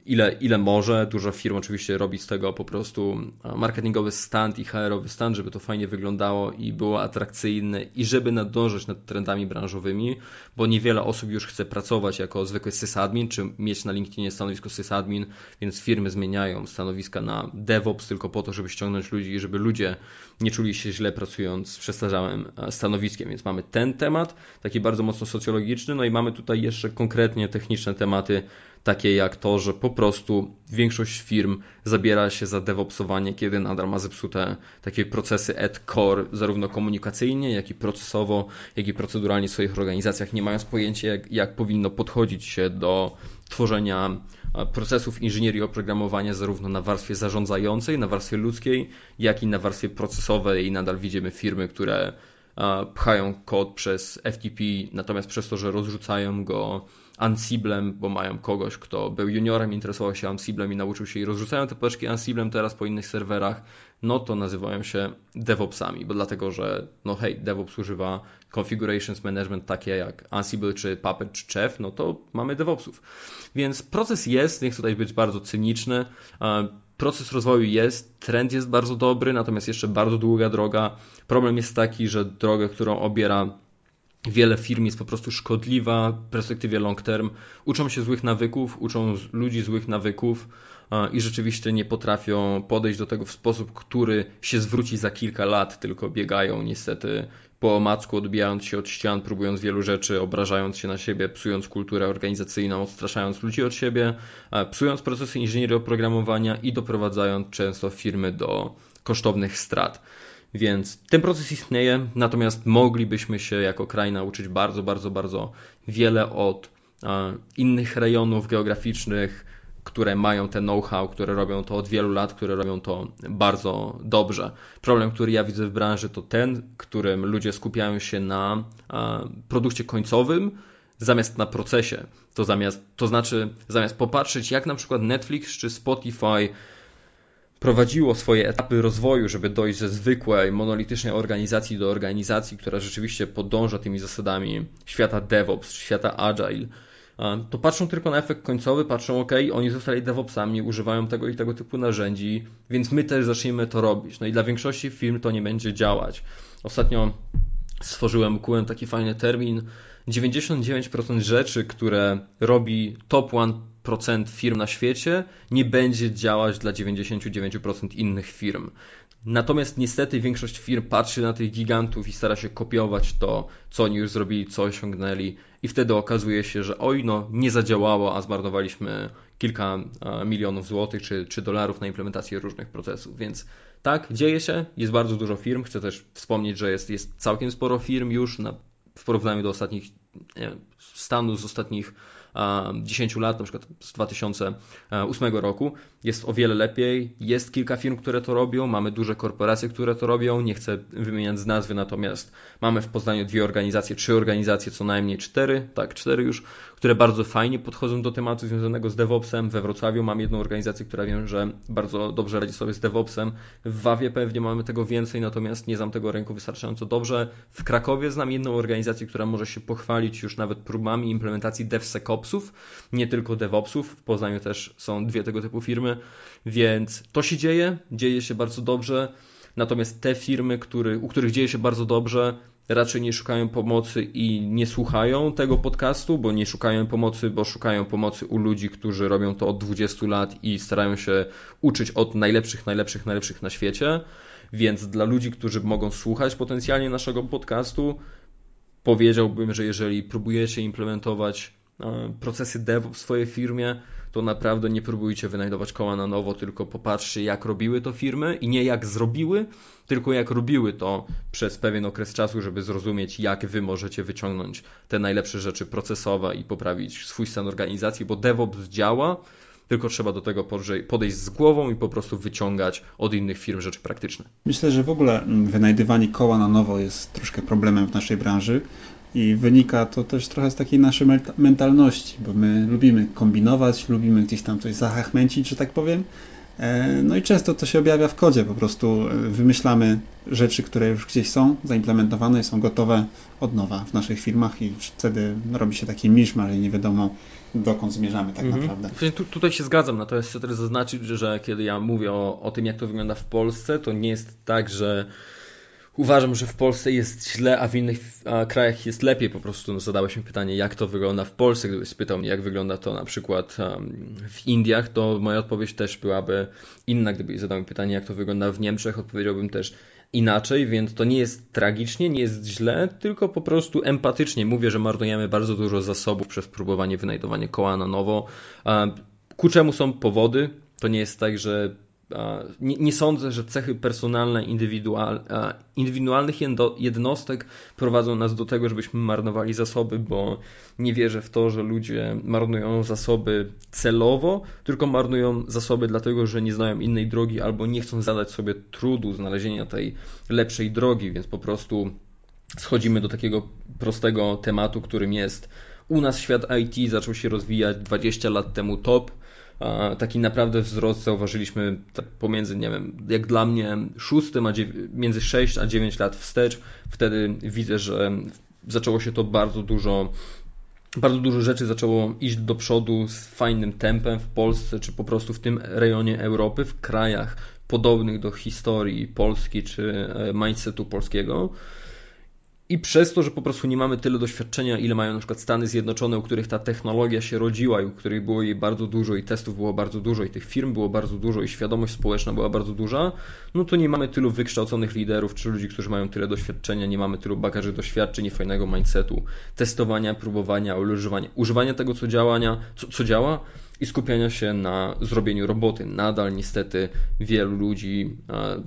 ile, ile może. Dużo firm oczywiście robi z tego po prostu marketingowy stand i HR-owy stand, żeby to fajnie wyglądało i było atrakcyjne i żeby nadążać nad trendami branżowymi, bo niewiele osób już chce pracować jako zwykły sysadmin, czy mieć na LinkedInie stanowisko sysadmin, więc firmy zmieniają stanowiska na DevOps tylko po to, żeby ściągnąć ludzi i żeby ludzie nie czuli się źle pracując z przestarzałym e, stanowiskiem. Więc mamy ten temat, taki bardzo mocno socjologiczny, no i mamy tutaj jeszcze konkretnie techniczne tematy, takie jak to, że po prostu większość firm zabiera się za DevOpsowanie, kiedy nadal ma zepsute takie procesy at core, zarówno komunikacyjnie, jak i procesowo, jak i proceduralnie w swoich organizacjach, nie mając pojęcia, jak, jak powinno podchodzić się do tworzenia procesów inżynierii oprogramowania zarówno na warstwie zarządzającej, na warstwie ludzkiej, jak i na warstwie procesowej. I nadal widzimy firmy, które pchają kod przez FTP, natomiast przez to, że rozrzucają go Ansiblem, bo mają kogoś, kto był juniorem, interesował się Ansiblem i nauczył się i rozrzucają te paczki Ansiblem teraz po innych serwerach, no to nazywają się DevOpsami, bo dlatego, że no hej, DevOps używa configurations management takie jak Ansible czy Puppet czy Chef, no to mamy DevOpsów. Więc proces jest, nie chcę tutaj być bardzo cyniczny, proces rozwoju jest, trend jest bardzo dobry, natomiast jeszcze bardzo długa droga. Problem jest taki, że drogę, którą obiera wiele firm jest po prostu szkodliwa w perspektywie long term. Uczą się złych nawyków, uczą ludzi złych nawyków i rzeczywiście nie potrafią podejść do tego w sposób, który się zwróci za kilka lat, tylko biegają niestety po omacku, odbijając się od ścian, próbując wielu rzeczy, obrażając się na siebie, psując kulturę organizacyjną, odstraszając ludzi od siebie, psując procesy inżynierii oprogramowania i doprowadzając często firmy do kosztownych strat. Więc ten proces istnieje, natomiast moglibyśmy się jako kraj nauczyć bardzo, bardzo, bardzo wiele od innych rejonów geograficznych, które mają ten know-how, które robią to od wielu lat, które robią to bardzo dobrze. Problem, który ja widzę w branży, to ten, którym ludzie skupiają się na produkcie końcowym, zamiast na procesie. To, zamiast, to znaczy, zamiast popatrzeć, jak na przykład Netflix czy Spotify prowadziło swoje etapy rozwoju, żeby dojść ze zwykłej, monolitycznej organizacji do organizacji, która rzeczywiście podąża tymi zasadami świata DevOps, świata Agile, to patrzą tylko na efekt końcowy, patrzą, ok, oni zostali DevOpsami, używają tego i tego typu narzędzi, więc my też zaczniemy to robić. No i dla większości firm to nie będzie działać. Ostatnio stworzyłem, ukułem taki fajny termin. 99% rzeczy, które robi top 1% firm na świecie, nie będzie działać dla 99% innych firm. Natomiast niestety większość firm patrzy na tych gigantów i stara się kopiować to, co oni już zrobili, co osiągnęli, i wtedy okazuje się, że oj, no nie zadziałało, a zmarnowaliśmy kilka milionów złotych czy, czy dolarów na implementację różnych procesów. Więc tak, dzieje się, jest bardzo dużo firm. Chcę też wspomnieć, że jest, jest całkiem sporo firm już na, w porównaniu do ostatnich nie, stanów z ostatnich 10 lat, na przykład z 2008 roku, jest o wiele lepiej. Jest kilka firm, które to robią, mamy duże korporacje, które to robią. Nie chcę wymieniać z nazwy, natomiast mamy w Poznaniu dwie organizacje, trzy organizacje, co najmniej cztery, tak, cztery już, które bardzo fajnie podchodzą do tematu związanego z DevOpsem. We Wrocławiu mam jedną organizację, która wiem, że bardzo dobrze radzi sobie z DevOpsem. W Wawie pewnie mamy tego więcej, natomiast nie znam tego rynku wystarczająco dobrze. W Krakowie znam jedną organizację, która może się pochwalić już nawet próbami implementacji DevSecOpsów, nie tylko DevOpsów. W Poznaniu też są dwie tego typu firmy, więc to się dzieje, dzieje się bardzo dobrze. Natomiast te firmy, który, u których dzieje się bardzo dobrze, raczej nie szukają pomocy i nie słuchają tego podcastu, bo nie szukają pomocy, bo szukają pomocy u ludzi, którzy robią to od 20 lat i starają się uczyć od najlepszych, najlepszych, najlepszych na świecie. Więc dla ludzi, którzy mogą słuchać potencjalnie naszego podcastu, powiedziałbym, że jeżeli próbujecie implementować procesy dev w swojej firmie, to naprawdę nie próbujcie wynajdować koła na nowo, tylko popatrzcie, jak robiły to firmy i nie jak zrobiły, tylko jak robiły to przez pewien okres czasu, żeby zrozumieć, jak wy możecie wyciągnąć te najlepsze rzeczy procesowe i poprawić swój stan organizacji, bo DevOps działa, tylko trzeba do tego podejść z głową i po prostu wyciągać od innych firm rzeczy praktyczne. Myślę, że w ogóle wynajdywanie koła na nowo jest troszkę problemem w naszej branży. I wynika to też trochę z takiej naszej mentalności, bo my lubimy kombinować, lubimy gdzieś tam coś zahachmęcić, że tak powiem. E, no i często to się objawia w kodzie, po prostu e, wymyślamy rzeczy, które już gdzieś są zaimplementowane i są gotowe od nowa w naszych firmach i wtedy robi się taki miszmasz i nie wiadomo dokąd zmierzamy tak mhm. naprawdę. Tu, tutaj się zgadzam, natomiast chcę też zaznaczyć, że, że kiedy ja mówię o, o tym, jak to wygląda w Polsce, to nie jest tak, że Uważam, że w Polsce jest źle, a w innych a, krajach jest lepiej. Po prostu no, zadałeś mi pytanie, jak to wygląda w Polsce. Gdybyś spytał mnie, jak wygląda to na przykład um, w Indiach, to moja odpowiedź też byłaby inna. Gdybyś zadał mi pytanie, jak to wygląda w Niemczech, odpowiedziałbym też inaczej, więc to nie jest tragicznie, nie jest źle, tylko po prostu empatycznie mówię, że marnujemy bardzo dużo zasobów przez próbowanie wynajdowania koła na nowo. Ku czemu są powody? To nie jest tak, że nie, nie, sądzę, że cechy personalne indywidual, indywidualnych jednostek prowadzą nas do tego, żebyśmy marnowali zasoby, bo nie wierzę w to, że ludzie marnują zasoby celowo, tylko marnują zasoby dlatego, że nie znają innej drogi albo nie chcą zadać sobie trudu znalezienia tej lepszej drogi, więc po prostu schodzimy do takiego prostego tematu, którym jest u nas świat IT zaczął się rozwijać 20 lat temu top, taki naprawdę wzrost zauważyliśmy pomiędzy, nie wiem, jak dla mnie szóstym, a między 6 a 9 lat wstecz. Wtedy widzę, że zaczęło się to bardzo dużo bardzo dużo rzeczy zaczęło iść do przodu z fajnym tempem w Polsce, czy po prostu w tym rejonie Europy, w krajach podobnych do historii Polski, czy e, mindsetu polskiego. I przez to, że po prostu nie mamy tyle doświadczenia, ile mają na przykład Stany Zjednoczone, u których ta technologia się rodziła i u których było jej bardzo dużo i testów było bardzo dużo i tych firm było bardzo dużo i świadomość społeczna była bardzo duża, no to nie mamy tylu wykształconych liderów czy ludzi, którzy mają tyle doświadczenia, nie mamy tylu bagaży doświadczeń i fajnego mindsetu, testowania, próbowania, używania, używania tego, co, działania, co, co działa i skupiania się na zrobieniu roboty. Nadal niestety wielu ludzi,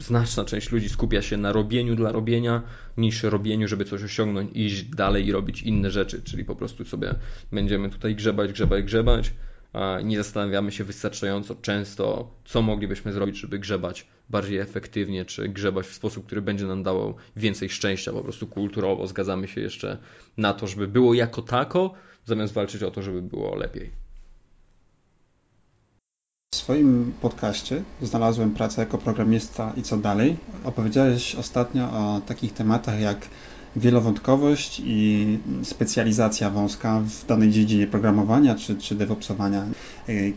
znaczna część ludzi skupia się na robieniu dla robienia, niż robieniu, żeby coś osiągnąć, iść dalej i robić inne rzeczy, czyli po prostu sobie będziemy tutaj grzebać, grzebać, grzebać. Nie zastanawiamy się wystarczająco często, co moglibyśmy zrobić, żeby grzebać bardziej efektywnie, czy grzebać w sposób, który będzie nam dawał więcej szczęścia, po prostu kulturowo. Zgadzamy się jeszcze na to, żeby było jako tako, zamiast walczyć o to, żeby było lepiej. W swoim podcaście znalazłem pracę jako programista i co dalej. Opowiedziałeś ostatnio o takich tematach jak wielowątkowość i specjalizacja wąska w danej dziedzinie programowania czy, czy DevOpsowania.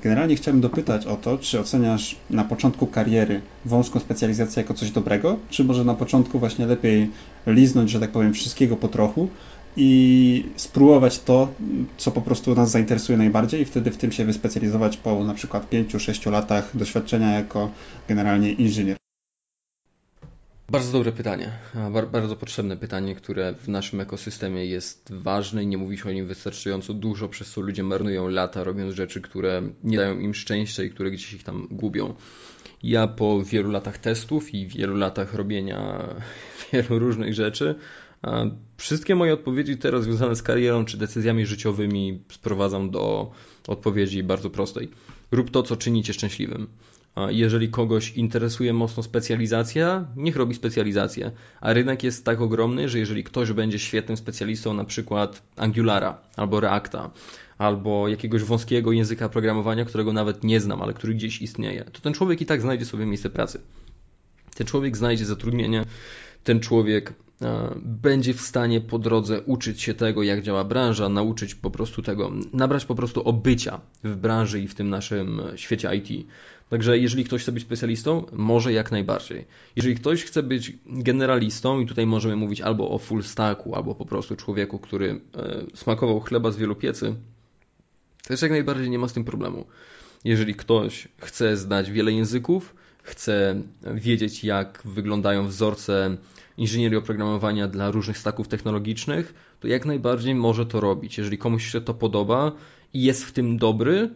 Generalnie chciałbym dopytać o to, czy oceniasz na początku kariery wąską specjalizację jako coś dobrego, czy może na początku właśnie lepiej liznąć, że tak powiem, wszystkiego po trochu, i spróbować to, co po prostu nas zainteresuje najbardziej i wtedy w tym się wyspecjalizować po na przykład 5-6 latach doświadczenia jako generalnie inżynier. Bardzo dobre pytanie, bardzo potrzebne pytanie, które w naszym ekosystemie jest ważne i nie mówi się o nim wystarczająco dużo, przez co ludzie marnują lata robiąc rzeczy, które nie dają im szczęścia i które gdzieś ich tam gubią. Ja po wielu latach testów i wielu latach robienia wielu różnych rzeczy Wszystkie moje odpowiedzi teraz związane z karierą czy decyzjami życiowymi sprowadzam do odpowiedzi bardzo prostej. Rób to, co czyni cię szczęśliwym. Jeżeli kogoś interesuje mocno specjalizacja, niech robi specjalizację. A rynek jest tak ogromny, że jeżeli ktoś będzie świetnym specjalistą na przykład Angulara albo Reacta, albo jakiegoś wąskiego języka programowania, którego nawet nie znam, ale który gdzieś istnieje, to ten człowiek i tak znajdzie sobie miejsce pracy. Ten człowiek znajdzie zatrudnienie ten człowiek e, będzie w stanie po drodze uczyć się tego, jak działa branża, nauczyć po prostu tego, nabrać po prostu obycia w branży i w tym naszym świecie IT. Także jeżeli ktoś chce być specjalistą, może jak najbardziej. Jeżeli ktoś chce być generalistą, i tutaj możemy mówić albo o full stacku, albo po prostu człowieku, który e, smakował chleba z wielu piecy, też jak najbardziej nie ma z tym problemu. Jeżeli ktoś chce znać wiele języków, chce wiedzieć, jak wyglądają wzorce inżynierii oprogramowania dla różnych staków technologicznych, to jak najbardziej może to robić. Jeżeli komuś się to podoba i jest w tym dobry,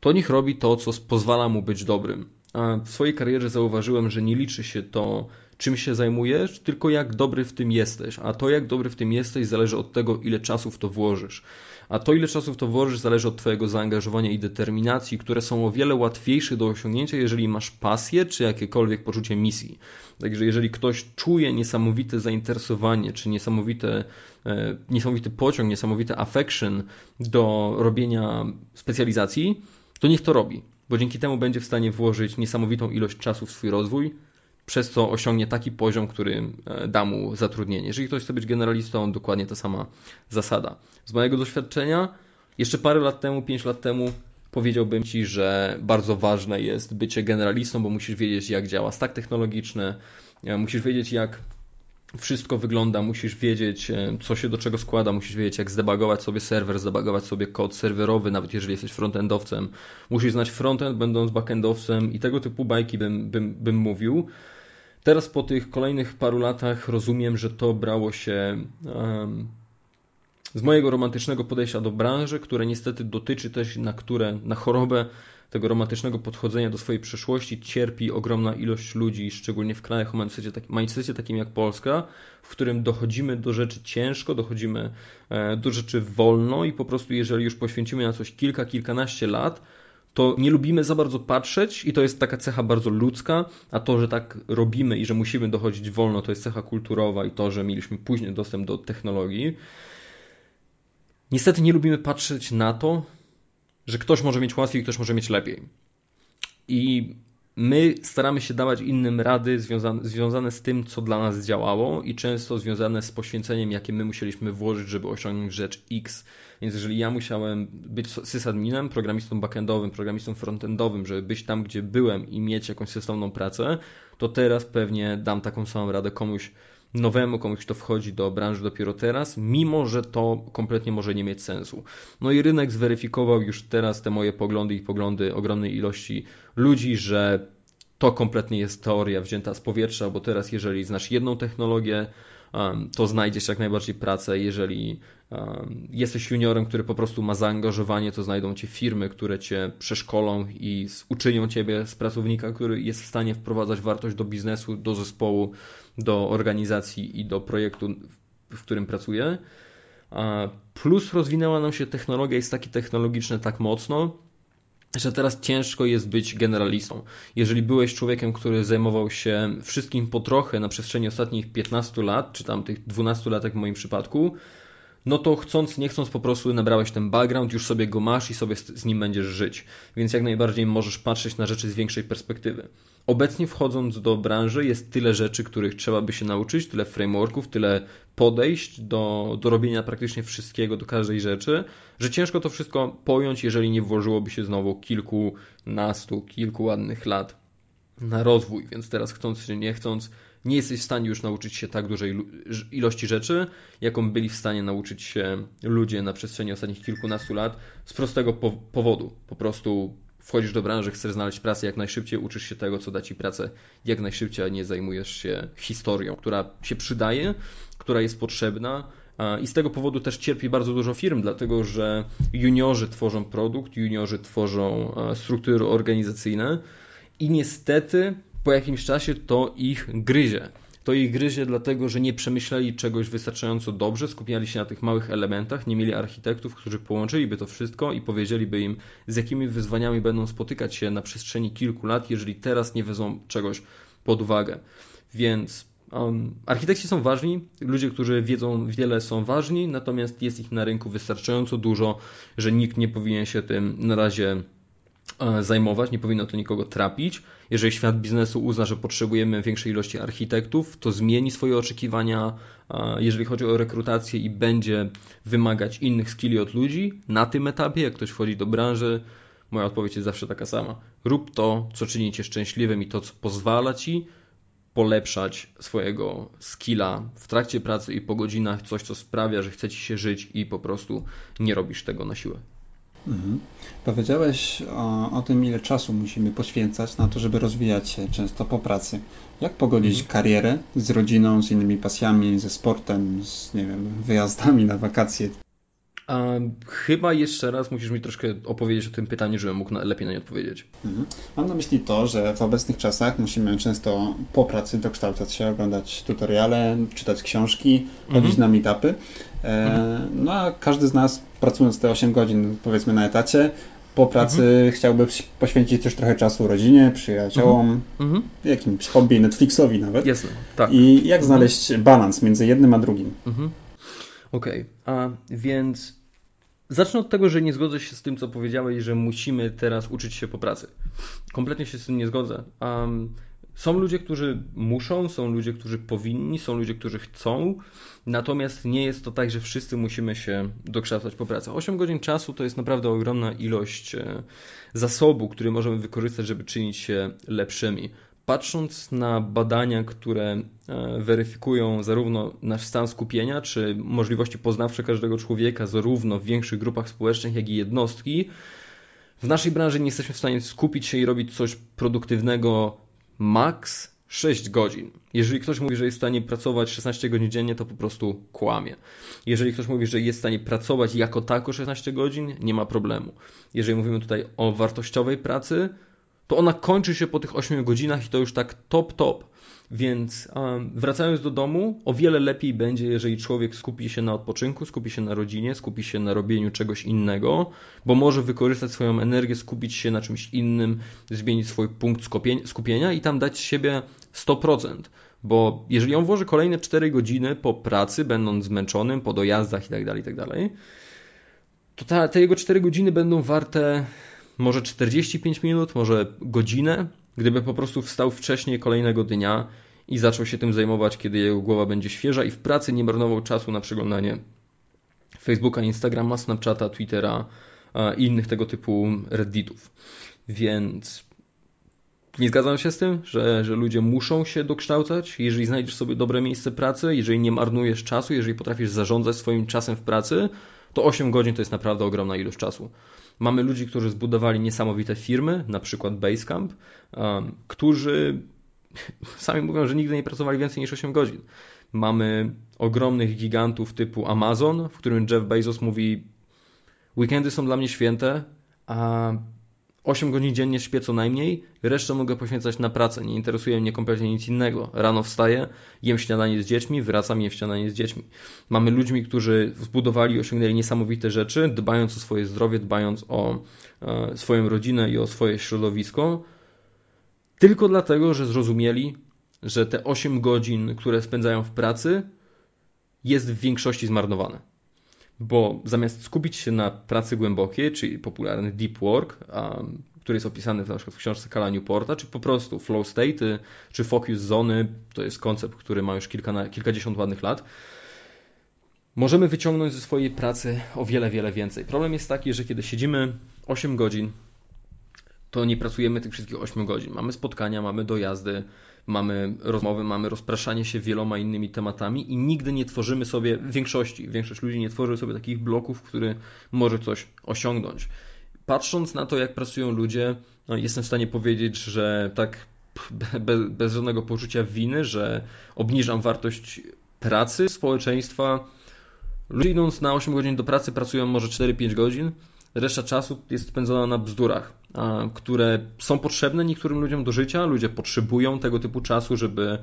to niech robi to, co pozwala mu być dobrym. A w swojej karierze zauważyłem, że nie liczy się to, czym się zajmujesz, tylko jak dobry w tym jesteś. A to, jak dobry w tym jesteś, zależy od tego, ile czasu w to włożysz. A to, ile czasu w to włożysz, zależy od Twojego zaangażowania i determinacji, które są o wiele łatwiejsze do osiągnięcia, jeżeli masz pasję czy jakiekolwiek poczucie misji. Także jeżeli ktoś czuje niesamowite zainteresowanie, czy niesamowite, e, niesamowity pociąg, niesamowity affection do robienia specjalizacji, to niech to robi, bo dzięki temu będzie w stanie włożyć niesamowitą ilość czasu w swój rozwój, przez co osiągnie taki poziom, który e, da mu zatrudnienie. Jeżeli ktoś chce być generalistą, dokładnie ta sama zasada. Z mojego doświadczenia, jeszcze parę lat temu, pięć lat temu, powiedziałbym Ci, że bardzo ważne jest bycie generalistą, bo musisz wiedzieć, jak działa stack technologiczny, e, musisz wiedzieć, jak wszystko wygląda, musisz wiedzieć, e, co się do czego składa, musisz wiedzieć, jak zdebagować sobie serwer, zdebagować sobie kod serwerowy, nawet jeżeli jesteś frontendowcem. Musisz znać frontend, będąc backendowcem i tego typu bajki bym, bym, bym mówił. Teraz po tych kolejnych paru latach rozumiem, że to brało się um, z mojego romantycznego podejścia do branży, które niestety dotyczy też na które na chorobę tego romantycznego podchodzenia do swojej przeszłości cierpi ogromna ilość ludzi, szczególnie w krajach o mindsetie, tak, takim jak Polska, w którym dochodzimy do rzeczy ciężko, dochodzimy e, do rzeczy wolno i po prostu jeżeli już poświęcimy na coś kilka, kilkanaście lat, to nie lubimy za bardzo patrzeć i to jest taka cecha bardzo ludzka, a to, że tak robimy i że musimy dochodzić wolno, to jest cecha kulturowa i to, że mieliśmy później dostęp do technologii. Niestety nie lubimy patrzeć na to, że ktoś może mieć łatwiej, ktoś może mieć lepiej. I my staramy się dawać innym rady związane, związane z tym, co dla nas działało i często związane z poświęceniem, jakie my musieliśmy włożyć, żeby osiągnąć rzecz X. Więc jeżeli ja musiałem być sysadminem, programistą backendowym, programistą frontendowym, żeby być tam, gdzie byłem i mieć jakąś sensowną pracę, to teraz pewnie dam taką samą radę komuś, nowemu, komuś, kto wchodzi do branży dopiero teraz, mimo że to kompletnie może nie mieć sensu. No i rynek zweryfikował już teraz te moje poglądy i poglądy ogromnej ilości ludzi, że to kompletnie jest teoria wzięta z powietrza, bo teraz jeżeli znasz jedną technologię, to znajdziesz jak najbardziej pracę. Jeżeli jesteś juniorem, który po prostu ma zaangażowanie, to znajdą cię firmy, które cię przeszkolą i uczynią ciebie z pracownika, który jest w stanie wprowadzać wartość do biznesu, do zespołu, do organizacji i do projektu, w którym pracuje. Plus rozwinęła nam się technologia i staki technologiczne tak mocno, że teraz ciężko jest być generalistą. Jeżeli byłeś człowiekiem, który zajmował się wszystkim po trochę na przestrzeni ostatnich 15 lat, czy tam tych 12 lat, jak w moim przypadku, no to chcąc, nie chcąc po prostu nabrałeś ten background, już sobie go masz i sobie z nim będziesz żyć. Więc jak najbardziej możesz patrzeć na rzeczy z większej perspektywy. Obecnie wchodząc do branży jest tyle rzeczy, których trzeba by się nauczyć, tyle frameworków, tyle podejść do, do robienia praktycznie wszystkiego, do każdej rzeczy, że ciężko to wszystko pojąć, jeżeli nie włożyłoby się znowu kilkunastu, kilku ładnych lat na rozwój. Więc teraz chcąc czy nie chcąc, nie jesteś w stanie już nauczyć się tak dużej ilości rzeczy, jaką byli w stanie nauczyć się ludzie na przestrzeni ostatnich kilkunastu lat z prostego powodu. Po prostu wchodzisz do branży, chcesz znaleźć pracę jak najszybciej, uczysz się tego, co da ci pracę jak najszybciej, a nie zajmujesz się historią, która się przydaje, która jest potrzebna. I z tego powodu też cierpi bardzo dużo firm, dlatego że juniorzy tworzą produkt, juniorzy tworzą struktury organizacyjne i niestety po jakimś czasie to ich gryzie. To ich gryzie dlatego, że nie przemyśleli czegoś wystarczająco dobrze, skupiali się na tych małych elementach, nie mieli architektów, którzy połączyliby to wszystko i powiedzieliby im, z jakimi wyzwaniami będą spotykać się na przestrzeni kilku lat, jeżeli teraz nie wezmą czegoś pod uwagę. Więc um, architekci są ważni, ludzie, którzy wiedzą wiele są ważni, natomiast jest ich na rynku wystarczająco dużo, że nikt nie powinien się tym na razie e, zajmować, nie powinno to nikogo trapić. Jeżeli świat biznesu uzna, że potrzebujemy większej ilości architektów, to zmieni swoje oczekiwania, jeżeli chodzi o rekrutację i będzie wymagać innych skilli od ludzi na tym etapie, jak ktoś wchodzi do branży. Moja odpowiedź jest zawsze taka sama. Rób to, co czyni cię szczęśliwym i to, co pozwala ci polepszać swojego skilla w trakcie pracy i po godzinach, coś co sprawia, że chce ci się żyć i po prostu nie robisz tego na siłę. Mhm. Powiedziałeś o, o, tym, ile czasu musimy poświęcać na to, żeby rozwijać się często po pracy. Jak pogodzić mhm. karierę z rodziną, z innymi pasjami, ze sportem, z nie wiem, wyjazdami na wakacje? A, chyba jeszcze raz musisz mi troszkę opowiedzieć o tym pytaniu, żebym mógł na, lepiej na nie odpowiedzieć. Mhm. Mam na myśli to, że w obecnych czasach musimy często po pracy dokształcać się, oglądać tutoriale, czytać książki, chodzić mhm. na meetupy. E, mhm. no a każdy z nas pracując te 8 godzin powiedzmy na etacie, po pracy mhm. chciałby poświęcić też trochę czasu rodzinie, przyjaciołom, mhm. jakimś hobby, Netflixowi nawet. Jasne, tak. I jak mhm. znaleźć balans między jednym a drugim? Mhm. Okej, okay. a więc zacznę od tego, że nie zgodzę się z tym, co powiedziałeś, że musimy teraz uczyć się po pracy. Kompletnie się z tym nie zgodzę. Um, są ludzie, którzy muszą, są ludzie, którzy powinni, są ludzie, którzy chcą, natomiast nie jest to tak, że wszyscy musimy się dokształcać po pracy. 8 godzin czasu to jest naprawdę ogromna ilość e, zasobu, który możemy wykorzystać, żeby czynić się lepszymi. Patrząc na badania, które e, weryfikują zarówno nasz stan skupienia, czy możliwości poznawcze każdego człowieka, zarówno w większych grupach społecznych, jak i jednostki, w naszej branży nie jesteśmy w stanie skupić się i robić coś produktywnego max 6 godzin. Jeżeli ktoś mówi, że jest w stanie pracować 16 godzin dziennie, to po prostu kłamie. Jeżeli ktoś mówi, że jest w stanie pracować jako tako 16 godzin, nie ma problemu. Jeżeli mówimy tutaj o wartościowej pracy, to ona kończy się po tych 8 godzinach i to już tak top, top. Więc um, wracając do domu, o wiele lepiej będzie, jeżeli człowiek skupi się na odpoczynku, skupi się na rodzinie, skupi się na robieniu czegoś innego, bo może wykorzystać swoją energię, skupić się na czymś innym, zmienić swój punkt skupienia i tam dać siebie 100%. Bo jeżeli on włoży kolejne 4 godziny po pracy, będąc zmęczonym, po dojazdach itd., tak itd., tak to ta, te jego 4 godziny będą warte może 45 minut, może godzinę, gdyby po prostu wstał wcześniej kolejnego dnia i zaczął się tym zajmować, kiedy jego głowa będzie świeża i w pracy nie marnował czasu na przeglądanie Facebooka, Instagrama, Snapchata, Twittera i innych tego typu redditów. Więc nie zgadzam się z tym, że, że ludzie muszą się dokształcać. Jeżeli znajdziesz sobie dobre miejsce pracy, jeżeli nie marnujesz czasu, jeżeli potrafisz zarządzać swoim czasem w pracy, to 8 godzin to jest naprawdę ogromna ilość czasu. Mamy ludzi, którzy zbudowali niesamowite firmy, na przykład Basecamp, którzy sami mówią, że nigdy nie pracowali więcej niż 8 godzin. Mamy ogromnych gigantów typu Amazon, w którym Jeff Bezos mówi: Weekendy są dla mnie święte, a 8 godzin dziennie śpię co najmniej, resztę mogę poświęcać na pracę, nie interesuje mnie kompletnie nic innego. Rano wstaję, jem śniadanie z dziećmi, wracam, jem śniadanie z dziećmi. Mamy ludźmi, którzy zbudowali osiągnęli niesamowite rzeczy, dbając o swoje zdrowie, dbając o e, swoją rodzinę i o swoje środowisko, tylko dlatego, że zrozumieli, że te 8 godzin, które spędzają w pracy, jest w większości zmarnowane bo zamiast skupić się na pracy głębokiej, czyli popularny deep work, który jest opisany na przykład w książce Kala Newporta, czy po prostu flow state, czy focus zony, to jest koncept, który ma już kilka, kilkadziesiąt ładnych lat, możemy wyciągnąć ze swojej pracy o wiele, wiele więcej. Problem jest taki, że kiedy siedzimy 8 godzin, to nie pracujemy tych wszystkich 8 godzin. Mamy spotkania, mamy dojazdy, mamy rozmowy, mamy rozpraszanie się wieloma innymi tematami i nigdy nie tworzymy sobie, większości, większość ludzi nie tworzy sobie takich bloków, który może coś osiągnąć. Patrząc na to, jak pracują ludzie, no jestem w stanie powiedzieć, że tak bez, bez żadnego poczucia winy, że obniżam wartość pracy społeczeństwa. Ludzie idąc na 8 godzin do pracy pracują może 4-5 godzin, reszta czasu jest spędzona na bzdurach, które są potrzebne niektórym ludziom do życia. Ludzie potrzebują tego typu czasu, żeby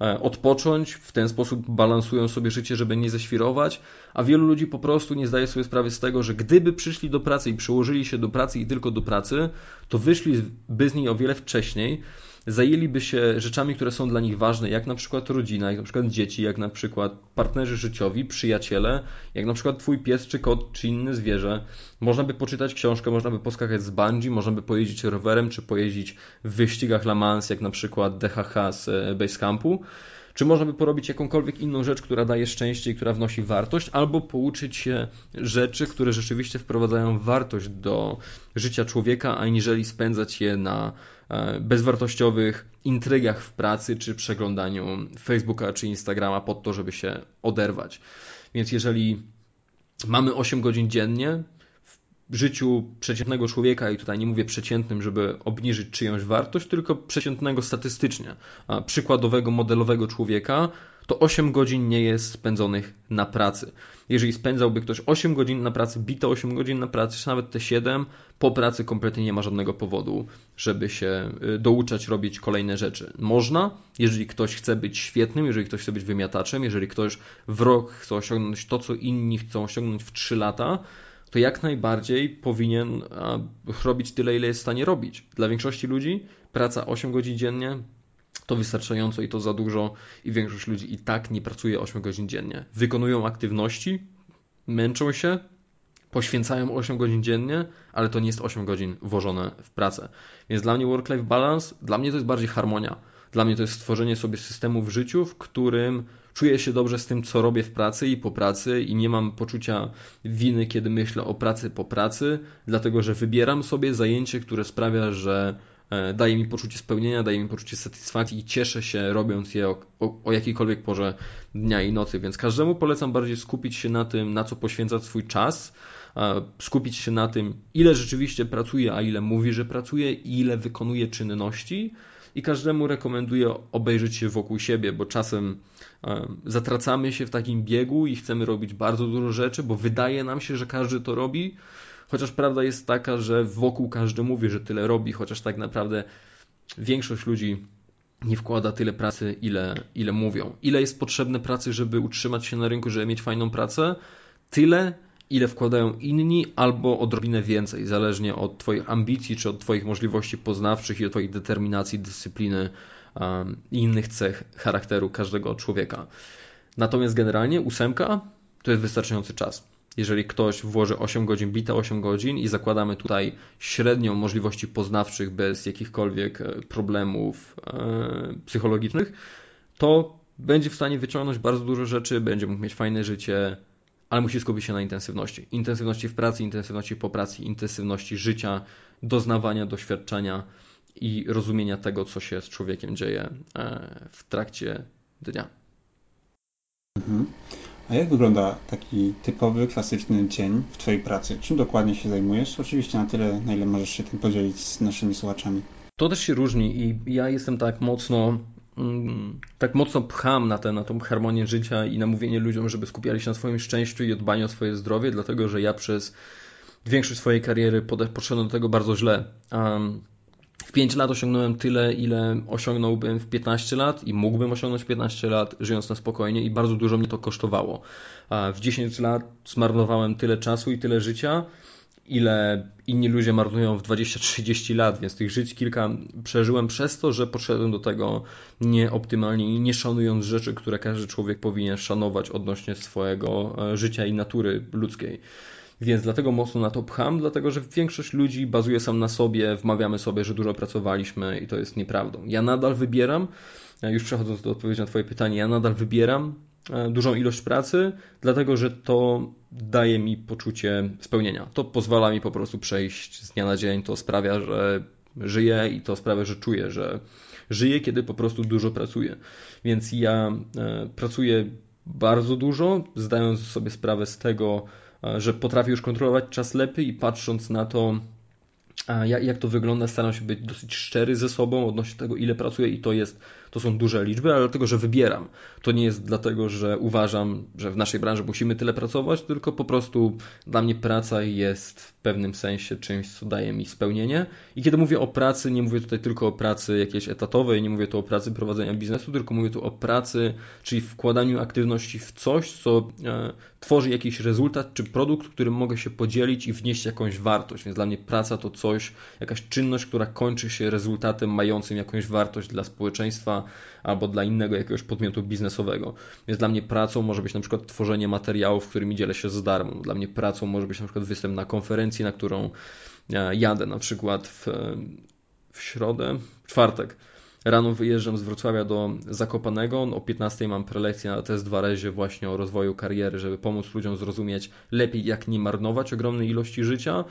e, odpocząć, w ten sposób balansują sobie życie, żeby nie ześwirować, a wielu ludzi po prostu nie zdaje sobie sprawy z tego, że gdyby przyszli do pracy i przyłożyli się do pracy i tylko do pracy, to wyszliby z niej o wiele wcześniej zajęliby się rzeczami, które są dla nich ważne, jak na przykład rodzina, jak na przykład dzieci, jak na przykład partnerzy życiowi, przyjaciele, jak na przykład twój pies czy kot czy inne zwierzę. Można by poczytać książkę, można by poskakać z bungee, można by pojeździć rowerem czy pojeździć w wyścigach La Mans, jak na przykład DHH z e, Basecampu. Czy można by porobić jakąkolwiek inną rzecz, która daje szczęście i która wnosi wartość, albo pouczyć się rzeczy, które rzeczywiście wprowadzają wartość do życia człowieka, aniżeli spędzać je na e, bezwartościowych intrygach w pracy czy przeglądaniu Facebooka czy Instagrama pod to, żeby się oderwać. Więc jeżeli mamy 8 godzin dziennie, życiu przeciętnego człowieka, i tutaj nie mówię przeciętnym, żeby obniżyć czyjąś wartość, tylko przeciętnego statystycznie, a przykładowego, modelowego człowieka, to 8 godzin nie jest spędzonych na pracy. Jeżeli spędzałby ktoś 8 godzin na pracy, bite 8 godzin na pracy, czy nawet te 7, po pracy kompletnie nie ma żadnego powodu, żeby się y, douczać robić kolejne rzeczy. Można, jeżeli ktoś chce być świetnym, jeżeli ktoś chce być wymiataczem, jeżeli ktoś w rok chce osiągnąć to, co inni chcą osiągnąć w 3 lata, to jak najbardziej powinien robić tyle, ile jest w stanie robić. Dla większości ludzi praca 8 godzin dziennie to wystarczająco i to za dużo, i większość ludzi i tak nie pracuje 8 godzin dziennie. Wykonują aktywności, męczą się, poświęcają 8 godzin dziennie, ale to nie jest 8 godzin włożone w pracę. Więc dla mnie work-life balance, dla mnie to jest bardziej harmonia. Dla mnie to jest stworzenie sobie systemu w życiu, w którym czuję się dobrze z tym, co robię w pracy i po pracy i nie mam poczucia winy, kiedy myślę o pracy po pracy, dlatego że wybieram sobie zajęcie, które sprawia, że e, daje mi poczucie spełnienia, daje mi poczucie satysfakcji i cieszę się robiąc je o, o, o jakiejkolwiek porze dnia i nocy, więc każdemu polecam bardziej skupić się na tym, na co poświęca swój czas, skupić się na tym, ile rzeczywiście pracuje, a ile mówi, że pracuje, i ile wykonuje czynności, i każdemu rekomenduję obejrzeć się wokół siebie, bo czasem zatracamy się w takim biegu i chcemy robić bardzo dużo rzeczy, bo wydaje nam się, że każdy to robi, chociaż prawda jest taka, że wokół każdy mówi, że tyle robi, chociaż tak naprawdę większość ludzi nie wkłada tyle pracy, ile, ile mówią. Ile jest potrzebne pracy, żeby utrzymać się na rynku, żeby mieć fajną pracę? Tyle, ile wkładają inni, albo odrobinę więcej, zależnie od Twoich ambicji, czy od Twoich możliwości poznawczych i od Twojej determinacji, dyscypliny i innych cech charakteru każdego człowieka. Natomiast generalnie ósemka to jest wystarczający czas. Jeżeli ktoś włoży 8 godzin, bita 8 godzin i zakładamy tutaj średnią możliwości poznawczych bez jakichkolwiek e, problemów e, psychologicznych, to będzie w stanie wyciągnąć bardzo dużo rzeczy, będzie mógł mieć fajne życie, ale musi skupić się na intensywności. Intensywności w pracy, intensywności po pracy, intensywności życia, doznawania, doświadczenia i rozumienia tego, co się z człowiekiem dzieje e, w trakcie dnia. Mhm. A jak wygląda taki typowy, klasyczny dzień w Twojej pracy? Czym dokładnie się zajmujesz? Oczywiście na tyle, na ile możesz się tym podzielić z naszymi słuchaczami. To też się różni i ja jestem tak mocno Mm, tak mocno pcham na, tę na tą harmonię życia i na mówienie ludziom, żeby skupiali się na swoim szczęściu i dbaniu o swoje zdrowie, dlatego że ja przez większość swojej kariery podszedłem do tego bardzo źle. Um, w 5 lat osiągnąłem tyle, ile osiągnąłbym w 15 lat i mógłbym osiągnąć w 15 lat, żyjąc na spokojnie i bardzo dużo mnie to kosztowało. A w 10 lat zmarnowałem tyle czasu i tyle życia, ile inni ludzie marnują w 20-30 lat, więc tych żyć kilka przeżyłem przez to, że podszedłem do tego nieoptymalnie i nie szanując rzeczy, które każdy człowiek powinien szanować odnośnie swojego e, życia i natury ludzkiej. Więc dlatego mocno na to pcham, dlatego że większość ludzi bazuje sam na sobie, wmawiamy sobie, że dużo pracowaliśmy i to jest nieprawdą. Ja nadal wybieram, już przechodząc do odpowiedzi na Twoje pytanie, ja nadal wybieram E, dużą ilość pracy, dlatego że to daje mi poczucie spełnienia. To pozwala mi po prostu przejść z dnia na dzień, to sprawia, że żyję i to sprawia, że czuję, że żyję, kiedy po prostu dużo pracuję. Więc ja e, pracuję bardzo dużo, zdając sobie sprawę z tego, że potrafię już kontrolować czas lepiej i patrząc na to, jak to wygląda, staram się być dosyć szczery ze sobą odnośnie tego, ile pracuję i to jest to są duże liczby, ale dlatego, że wybieram. To nie jest dlatego, że uważam, że w naszej branży musimy tyle pracować, tylko po prostu dla mnie praca jest w pewnym sensie czymś, co daje mi spełnienie. I kiedy mówię o pracy, nie mówię tutaj tylko o pracy jakiejś etatowej, nie mówię tu o pracy prowadzenia biznesu, tylko mówię tu o pracy, czyli wkładaniu aktywności w coś, co e, tworzy jakiś rezultat czy produkt, którym mogę się podzielić i wnieść jakąś wartość. Więc dla mnie praca to coś, jakaś czynność, która kończy się rezultatem mającym jakąś wartość dla społeczeństwa albo dla innego jakiegoś podmiotu biznesowego. Więc dla mnie pracą może być na przykład tworzenie materiałów, którymi dzielę się za darmo. Dla mnie pracą może być na przykład występ na konferencji, na którą e, jadę na przykład w, w środę, w czwartek Rano wyjeżdżam z Wrocławia do Zakopanego, o 15 mam prelekcję na test 2 rezie właśnie o rozwoju kariery, żeby pomóc ludziom zrozumieć lepiej jak nie marnować ogromnej ilości życia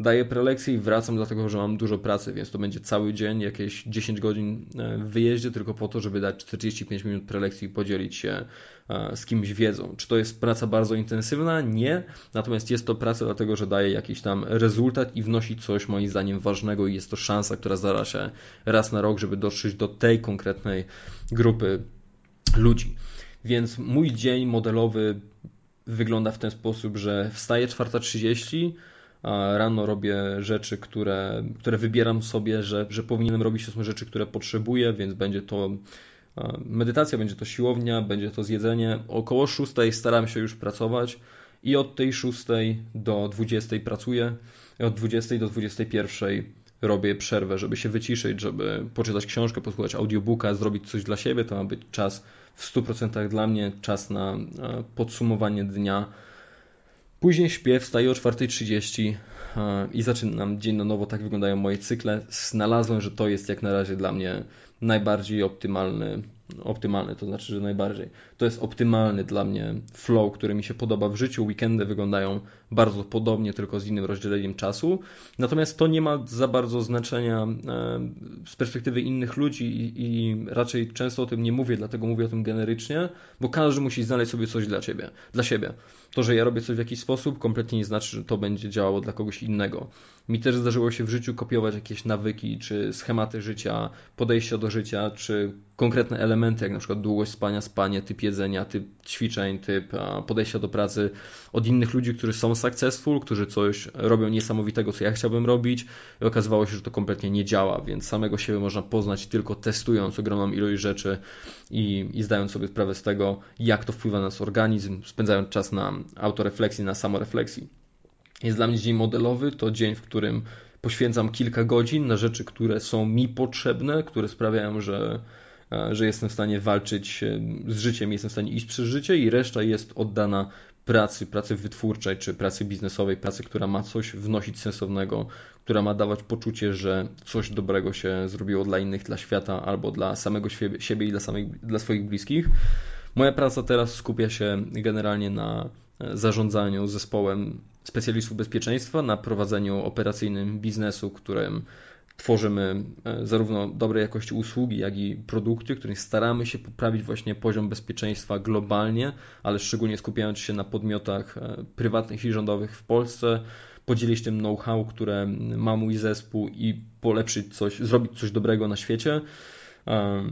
daję prelekcje i wracam dlatego, że mam dużo pracy, więc to będzie cały dzień, jakieś 10 godzin e, w wyjeździe tylko po to, żeby dać 45 minut prelekcji i podzielić się e, z kimś wiedzą. Czy to jest praca bardzo intensywna? Nie. Natomiast jest to praca dlatego, że daje jakiś tam rezultat i wnosi coś moim zdaniem ważnego i jest to szansa, która zdarza się raz na rok, żeby dotrzeć do tej konkretnej grupy ludzi. Więc mój dzień modelowy wygląda w ten sposób, że wstaję 4.30, rano robię rzeczy, które, które wybieram sobie, że, że powinienem robić, to są rzeczy, które potrzebuję, więc będzie to medytacja, będzie to siłownia, będzie to zjedzenie. Około 6 staram się już pracować i od tej 6 do 20 pracuję, od 20 do 21 robię przerwę, żeby się wyciszyć, żeby poczytać książkę, posłuchać audiobooka, zrobić coś dla siebie. To ma być czas w 100% dla mnie, czas na podsumowanie dnia Później śpię, wstaję o 4.30 e, i zaczynam dzień na nowo. Tak wyglądają moje cykle. Znalazłem, że to jest jak na razie dla mnie najbardziej optymalny optymalny, to znaczy, że najbardziej. To jest optymalny dla mnie flow, który mi się podoba w życiu. Weekendy wyglądają bardzo podobnie, tylko z innym rozdzieleniem czasu. Natomiast to nie ma za bardzo znaczenia e, z perspektywy innych ludzi i, raczej często o tym nie mówię, dlatego mówię o tym generycznie, bo każdy musi znaleźć sobie coś dla ciebie, dla siebie. To, że ja robię coś w jakiś sposób, kompletnie nie znaczy, że to będzie działało dla kogoś innego. Mi też zdarzyło się w życiu kopiować jakieś nawyki, czy schematy życia, podejścia do życia, czy konkretne elementy, jak na przykład długość spania, spanie, typ jedzenia, typ ćwiczeń, typ podejścia do pracy od innych ludzi, którzy są successful, którzy coś robią niesamowitego, co ja chciałbym robić i okazywało się, że to kompletnie nie działa, więc samego siebie można poznać tylko testując ogromną ilość rzeczy i, i zdając sobie sprawę z tego, jak to wpływa na nasz organizm, spędzając czas na autorefleksji, na samorefleksji. Jest dla mnie dzień modelowy, to dzień, w którym poświęcam kilka godzin na rzeczy, które są mi potrzebne, które sprawiają, że E, że jestem w stanie walczyć e, z życiem, jestem w stanie iść przez życie i reszta jest oddana pracy, pracy wytwórczej czy pracy biznesowej, pracy, która ma coś wnosić sensownego, która ma dawać poczucie, że coś dobrego się zrobiło dla innych, dla świata albo dla samego siebie i dla, samych, dla swoich bliskich. Moja praca teraz skupia się generalnie na e, zarządzaniu zespołem specjalistów bezpieczeństwa, na prowadzeniu operacyjnym biznesu, którym tworzymy e, zarówno dobrej jakości usługi, jak i produkty, którymi staramy się poprawić właśnie poziom bezpieczeństwa globalnie, ale szczególnie skupiając się na podmiotach e, prywatnych i rządowych w Polsce, podzielić tym know-how, które ma mój zespół i polepszyć coś, zrobić coś dobrego na świecie, e,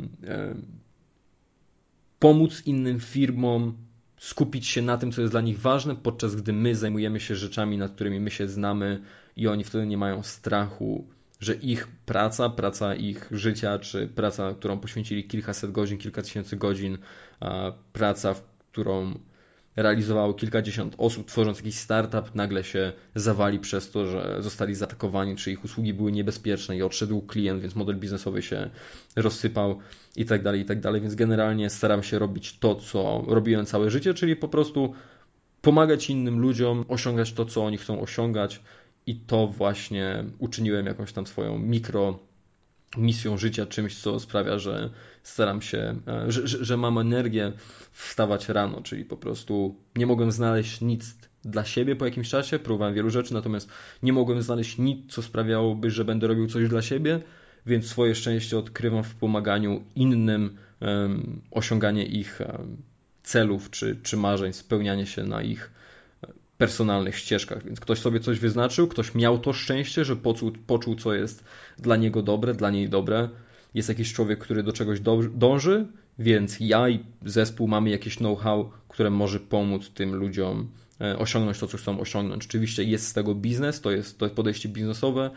pomóc innym firmom skupić się na tym, co jest dla nich ważne, podczas gdy my zajmujemy się rzeczami, nad którymi my się znamy i oni wtedy nie mają strachu że ich praca, praca ich życia, czy praca, którą poświęcili kilkaset godzin, kilka tysięcy godzin, praca, którą realizowało kilkadziesiąt osób, tworząc jakiś startup, nagle się zawali przez to, że zostali zaatakowani, czy ich usługi były niebezpieczne i odszedł klient, więc model biznesowy się rozsypał i tak dalej, i tak dalej. Więc generalnie staram się robić to, co robiłem całe życie, czyli po prostu pomagać innym ludziom osiągać to, co oni chcą osiągać, i to właśnie uczyniłem jakąś tam swoją mikro misją życia, czymś, co sprawia, że staram się, e, że, że, że mam energię wstawać rano, czyli po prostu nie mogłem znaleźć nic dla siebie po jakimś czasie, próbowałem wielu rzeczy, natomiast nie mogłem znaleźć nic, co sprawiałoby, że będę robił coś dla siebie, więc swoje szczęście odkrywam w pomaganiu innym, um, osiąganie ich um, celów czy, czy marzeń, spełnianie się na ich personalnych ścieżkach. Więc ktoś sobie coś wyznaczył, ktoś miał to szczęście, że poczuł, poczuł co jest dla niego dobre, dla niej dobre. jest jakiś człowiek, który do czegoś dąży, więc ja i zespół mamy jakieś know-how, które może pomóc tym ludziom e, osiągnąć to, co chcą osiągnąć. Oczywiście jest z tego biznes, to jest, to jest podejście biznesowe.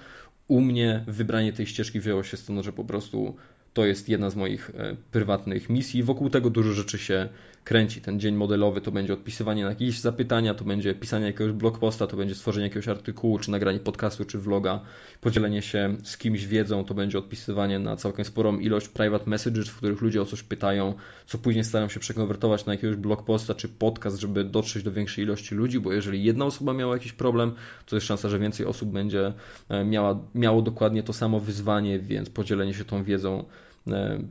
U mnie wybranie tej ścieżki wzięło się stąd, że po prostu to jest jedna z moich e, prywatnych misji. Wokół tego dużo rzeczy się kręci. Ten dzień modelowy to będzie odpisywanie na jakieś zapytania, to będzie pisanie jakiegoś blogposta, to będzie stworzenie jakiegoś artykułu, czy nagranie podcastu, czy vloga, podzielenie się z kimś wiedzą, to będzie odpisywanie na całkiem sporą ilość private messages, w których ludzie o coś pytają, co później starają się przekonwertować na jakiegoś blogposta, czy podcast, żeby dotrzeć do większej ilości ludzi, bo jeżeli jedna osoba miała jakiś problem, to jest szansa, że więcej osób będzie e, miała, miało dokładnie to samo wyzwanie, więc podzielenie się tą wiedzą e,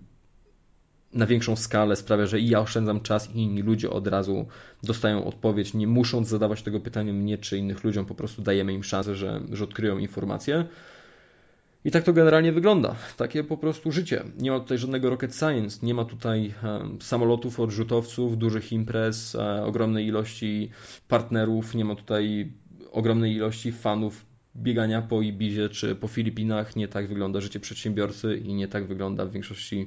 na większą skalę sprawia, że i ja oszczędzam czas i inni ludzie od razu dostają odpowiedź, nie musząc zadawać tego pytania mnie czy innych ludziom, po prostu dajemy im szansę, że, że odkryją informacje. I tak to generalnie wygląda. Takie po prostu życie. Nie ma tutaj żadnego rocket science, nie ma tutaj samolotów, odrzutowców, dużych imprez, e, ogromnej ilości partnerów, nie ma tutaj ogromnej ilości fanów biegania po Ibizie czy po Filipinach. Nie tak wygląda życie przedsiębiorcy i nie tak wygląda w większości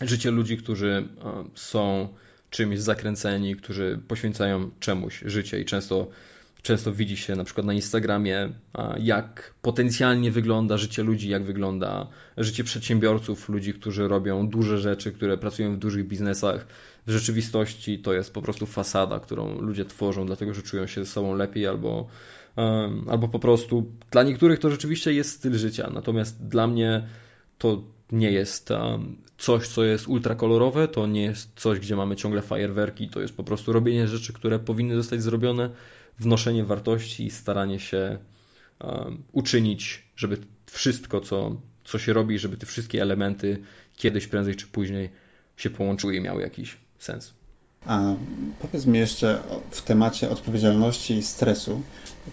życie ludzi, którzy e, są czymś zakręceni, którzy poświęcają czemuś życie i często, często widzi się na przykład na Instagramie, jak potencjalnie wygląda życie ludzi, jak wygląda życie przedsiębiorców, ludzi, którzy robią duże rzeczy, które pracują w dużych biznesach. W rzeczywistości to jest po prostu fasada, którą ludzie tworzą, dlatego że czują się ze sobą lepiej albo, albo po prostu dla niektórych to rzeczywiście jest styl życia, natomiast dla mnie to nie jest coś, co jest ultrakolorowe, to nie jest coś, gdzie mamy ciągle fajerwerki, to jest po prostu robienie rzeczy, które powinny zostać zrobione, wnoszenie wartości i staranie się uczynić, żeby wszystko, co, co się robi, żeby te wszystkie elementy kiedyś, prędzej czy później się połączyły i miały jakiś sens. A powiedz mi jeszcze w temacie odpowiedzialności i stresu,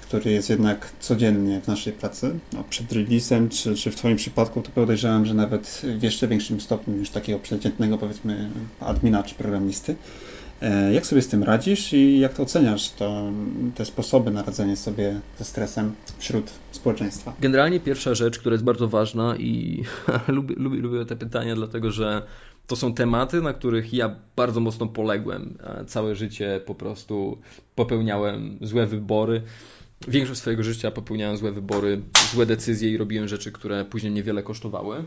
który jest jednak codziennie w naszej pracy, no, przed releasem, czy, czy w Twoim przypadku, to podejrzewam, że nawet w jeszcze większym stopniu niż takiego przeciętnego, powiedzmy, admina czy programisty. E, jak sobie z tym radzisz i jak to oceniasz, to, te sposoby na radzenie sobie ze stresem wśród społeczeństwa? Generalnie pierwsza rzecz, która jest bardzo ważna i lubię, lubię, lubię te pytania, dlatego że to są tematy, na których ja bardzo mocno poległem. Całe życie po prostu popełniałem złe wybory. Większość swojego życia popełniałem złe wybory, złe decyzje i robiłem rzeczy, które później niewiele kosztowały.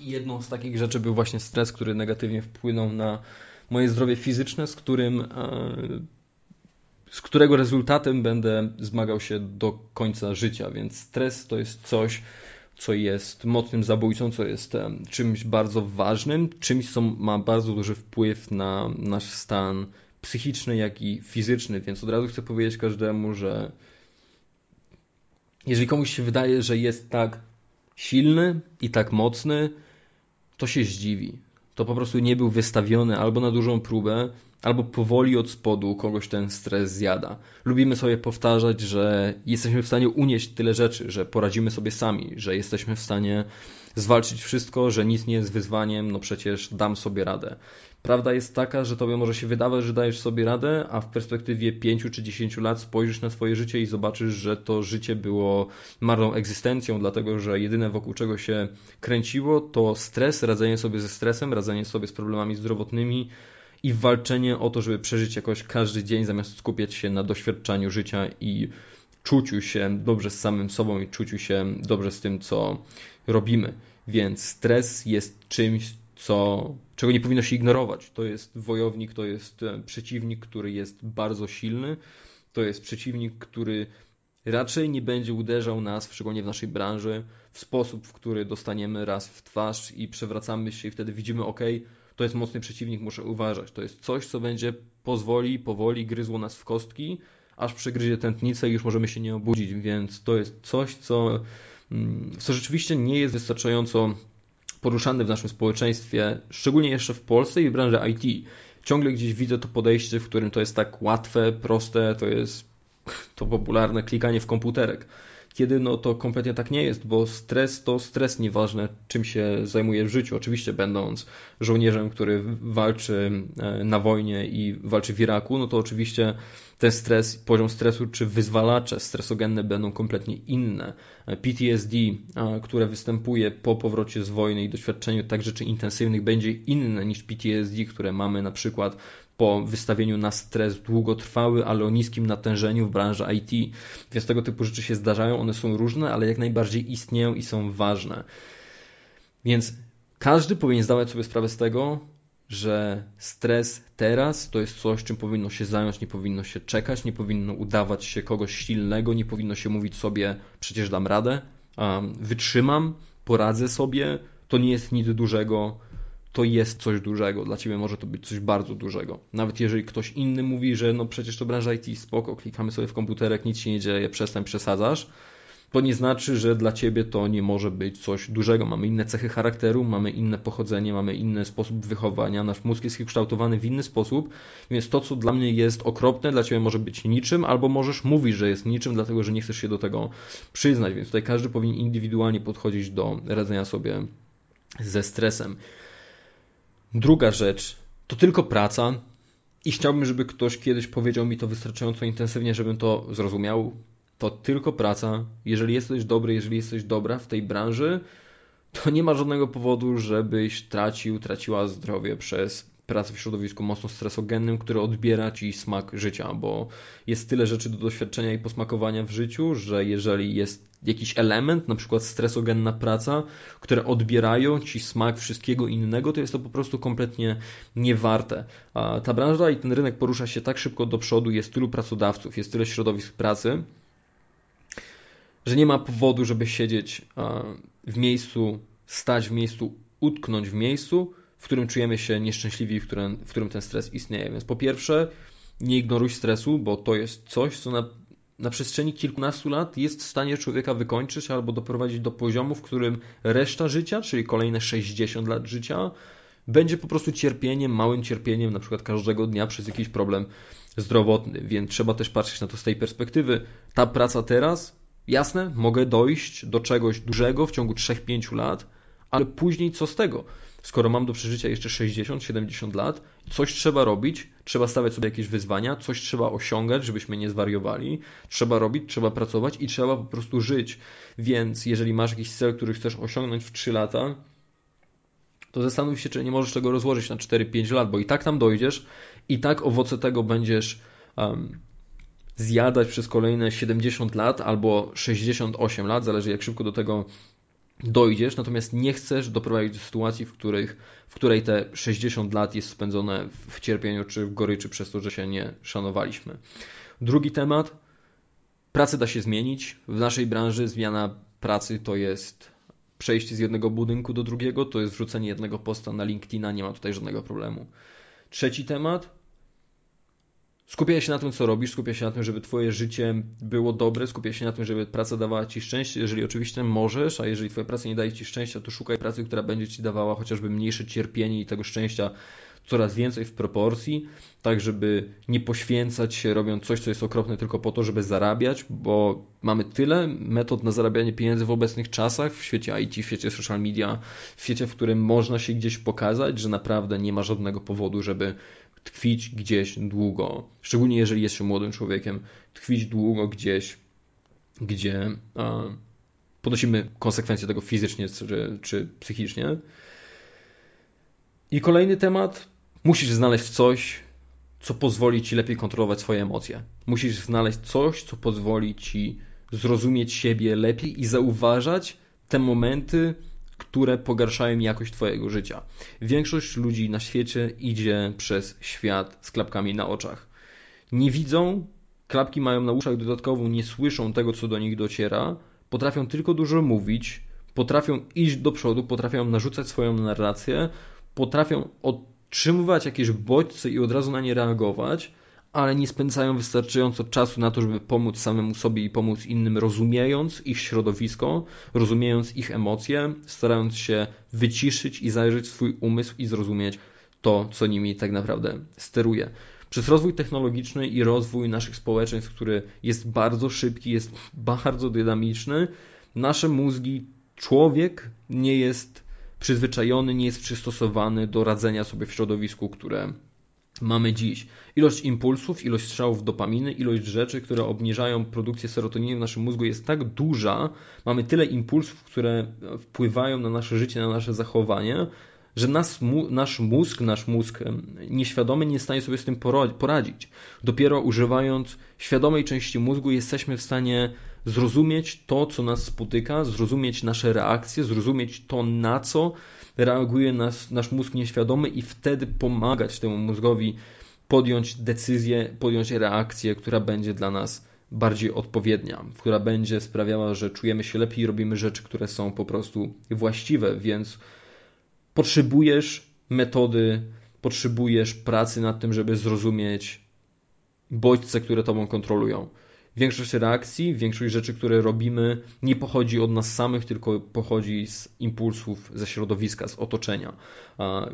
I jedną z takich rzeczy był właśnie stres, który negatywnie wpłynął na moje zdrowie fizyczne, z którym z którego rezultatem będę zmagał się do końca życia, więc stres to jest coś, co jest mocnym zabójcą, co jest czymś bardzo ważnym, czymś, co ma bardzo duży wpływ na nasz stan psychiczny, jak i fizyczny. Więc od razu chcę powiedzieć każdemu, że jeżeli komuś się wydaje, że jest tak silny i tak mocny, to się zdziwi. To po prostu nie był wystawiony albo na dużą próbę, albo powoli od spodu kogoś ten stres zjada. Lubimy sobie powtarzać, że jesteśmy w stanie unieść tyle rzeczy, że poradzimy sobie sami, że jesteśmy w stanie zwalczyć wszystko, że nic nie jest wyzwaniem, no przecież dam sobie radę. Prawda jest taka, że tobie może się wydawać, że dajesz sobie radę, a w perspektywie 5 czy 10 lat spojrzysz na swoje życie i zobaczysz, że to życie było marną egzystencją, dlatego że jedyne wokół czego się kręciło to stres, radzenie sobie ze stresem, radzenie sobie z problemami zdrowotnymi, i walczenie o to, żeby przeżyć jakoś każdy dzień, zamiast skupiać się na doświadczaniu życia i czuciu się dobrze z samym sobą i czuciu się dobrze z tym, co robimy. Więc stres jest czymś, co, czego nie powinno się ignorować. To jest wojownik, to jest e, przeciwnik, który jest bardzo silny. To jest przeciwnik, który raczej nie będzie uderzał nas, szczególnie w naszej branży, w sposób, w który dostaniemy raz w twarz i przewracamy się i wtedy widzimy, ok, to jest mocny przeciwnik, muszę uważać. To jest coś, co będzie pozwoli, powoli gryzło nas w kostki, aż przegryzie tętnicę i już możemy się nie obudzić, więc to jest coś, co, mm, co rzeczywiście nie jest wystarczająco poruszane w naszym społeczeństwie, szczególnie jeszcze w Polsce i w branży IT. Ciągle gdzieś widzę to podejście, w którym to jest tak łatwe, proste, to jest to popularne klikanie w komputerek. Kiedy no to kompletnie tak nie jest, bo stres to stres, nieważne czym się zajmuje w życiu. Oczywiście będąc żołnierzem, który walczy e, na wojnie i walczy w Iraku, no to oczywiście ten stres, poziom stresu czy wyzwalacze stresogenne będą kompletnie inne. PTSD, które występuje po powrocie z wojny i doświadczeniu tak rzeczy intensywnych, będzie inne niż PTSD, które mamy na przykład po wystawieniu na stres długotrwały, ale o niskim natężeniu w branży IT. Więc tego typu rzeczy się zdarzają, one są różne, ale jak najbardziej istnieją i są ważne. Więc każdy powinien zdawać sobie sprawę z tego, że stres teraz to jest coś, czym powinno się zająć, nie powinno się czekać, nie powinno udawać się kogoś silnego, nie powinno się mówić sobie, przecież dam radę, wytrzymam, poradzę sobie, to nie jest nic dużego, to jest coś dużego. Dla ciebie może to być coś bardzo dużego. Nawet jeżeli ktoś inny mówi, że no przecież to branża IT, spoko, klikamy sobie w komputerek, nic się nie dzieje, przestań, przesadzasz, to nie znaczy, że dla ciebie to nie może być coś dużego. Mamy inne cechy charakteru, mamy inne pochodzenie, mamy inny sposób wychowania, nasz mózg jest kształtowany w inny sposób, więc to, co dla mnie jest okropne, dla ciebie może być niczym, albo możesz mówić, że jest niczym, dlatego że nie chcesz się do tego przyznać, więc tutaj każdy powinien indywidualnie podchodzić do radzenia sobie ze stresem. Druga rzecz to tylko praca. I chciałbym, żeby ktoś kiedyś powiedział mi to wystarczająco intensywnie, żebym to zrozumiał. To tylko praca. Jeżeli jesteś dobry, jeżeli jesteś dobra w tej branży, to nie ma żadnego powodu, żebyś tracił, traciła zdrowie przez pracę w środowisku mocno stresogennym, które odbiera ci smak życia, bo jest tyle rzeczy do doświadczenia i posmakowania w życiu, że jeżeli jest jakiś element, na przykład stresogenna praca, które odbierają ci smak wszystkiego innego, to jest to po prostu kompletnie niewarte. A ta branża i ten rynek porusza się tak szybko do przodu, jest tylu pracodawców, jest tyle środowisk pracy, że nie ma powodu, żeby siedzieć w miejscu, stać w miejscu, utknąć w miejscu, w którym czujemy się nieszczęśliwi, w którym, w którym ten stres istnieje. Więc po pierwsze, nie ignoruj stresu, bo to jest coś, co na, na przestrzeni kilkunastu lat jest w stanie człowieka wykończyć albo doprowadzić do poziomu, w którym reszta życia, czyli kolejne 60 lat życia, będzie po prostu cierpieniem, małym cierpieniem, na przykład każdego dnia przez jakiś problem zdrowotny. Więc trzeba też patrzeć na to z tej perspektywy. Ta praca teraz, jasne, mogę dojść do czegoś dużego w ciągu 3-5 lat, ale później co z tego? Skoro mam do przeżycia jeszcze 60-70 lat, coś trzeba robić, trzeba stawiać sobie jakieś wyzwania, coś trzeba osiągać, żebyśmy nie zwariowali, trzeba robić, trzeba pracować i trzeba po prostu żyć. Więc jeżeli masz jakiś cel, który chcesz osiągnąć w 3 lata, to zastanów się, czy nie możesz tego rozłożyć na 4-5 lat, bo i tak tam dojdziesz, i tak owoce tego będziesz um, zjadać przez kolejne 70 lat albo 68 lat, zależy jak szybko do tego dojdziesz, natomiast nie chcesz doprowadzić do sytuacji, w, których, w której te 60 lat jest spędzone w cierpieniu czy w goryczy przez to, że się nie szanowaliśmy. Drugi temat. Pracę da się zmienić. W naszej branży zmiana pracy to jest przejście z jednego budynku do drugiego, to jest wrzucenie jednego posta na LinkedIna, nie ma tutaj żadnego problemu. Trzeci temat Skupiaj się na tym, co robisz, skupiaj się na tym, żeby Twoje życie było dobre, skupiaj się na tym, żeby praca dawała Ci szczęście, jeżeli oczywiście możesz, a jeżeli Twoja praca nie daje Ci szczęścia, to szukaj pracy, która będzie Ci dawała chociażby mniejsze cierpienie i tego szczęścia coraz więcej w proporcji, tak żeby nie poświęcać się robiąc coś, co jest okropne tylko po to, żeby zarabiać, bo mamy tyle metod na zarabianie pieniędzy w obecnych czasach, w świecie IT, w świecie social media, w świecie, w którym można się gdzieś pokazać, że naprawdę nie ma żadnego powodu, żeby tkwić gdzieś długo, szczególnie jeżeli jest się młodym człowiekiem, tkwić długo gdzieś, gdzie a, ponosimy konsekwencje tego fizycznie czy, czy psychicznie. I kolejny temat, musisz znaleźć coś, co pozwoli ci lepiej kontrolować swoje emocje. Musisz znaleźć coś, co pozwoli ci zrozumieć siebie lepiej i zauważać te momenty, które pogarszają jakość Twojego życia. Większość ludzi na świecie idzie przez świat z klapkami na oczach. Nie widzą, klapki mają na uszach dodatkowo, nie słyszą tego, co do nich dociera, potrafią tylko dużo mówić, potrafią iść do przodu, potrafią narzucać swoją narrację, potrafią otrzymywać jakieś bodźce i od razu na nie reagować, ale nie spędzają wystarczająco czasu na to, żeby pomóc samemu sobie i pomóc innym, rozumiejąc ich środowisko, rozumiejąc ich emocje, starając się wyciszyć i zajrzeć swój umysł i zrozumieć to, co nimi tak naprawdę steruje. Przez rozwój technologiczny i rozwój naszych społeczeństw, który jest bardzo szybki, jest bardzo dynamiczny, nasze mózgi, człowiek nie jest przyzwyczajony, nie jest przystosowany do radzenia sobie w środowisku, które mamy dziś. Ilość impulsów, ilość strzałów dopaminy, ilość rzeczy, które obniżają produkcję serotoniny w naszym mózgu jest tak duża, mamy tyle impulsów, które wpływają na nasze życie, na nasze zachowanie, że nas, nasz mózg, nasz mózg nieświadomy nie jest w stanie sobie z tym poradzić. Dopiero używając świadomej części mózgu jesteśmy w stanie zrozumieć to, co nas spotyka, zrozumieć nasze reakcje, zrozumieć to, na co reaguje nas, nasz mózg nieświadomy i wtedy pomagać temu mózgowi podjąć decyzję, podjąć reakcję, która będzie dla nas bardziej odpowiednia, która będzie sprawiała, że czujemy się lepiej i robimy rzeczy, które są po prostu właściwe, więc potrzebujesz metody, potrzebujesz pracy nad tym, żeby zrozumieć bodźce, które tobą kontrolują. Większość reakcji, większość rzeczy, które robimy, nie pochodzi od nas samych, tylko pochodzi z impulsów ze środowiska, z otoczenia.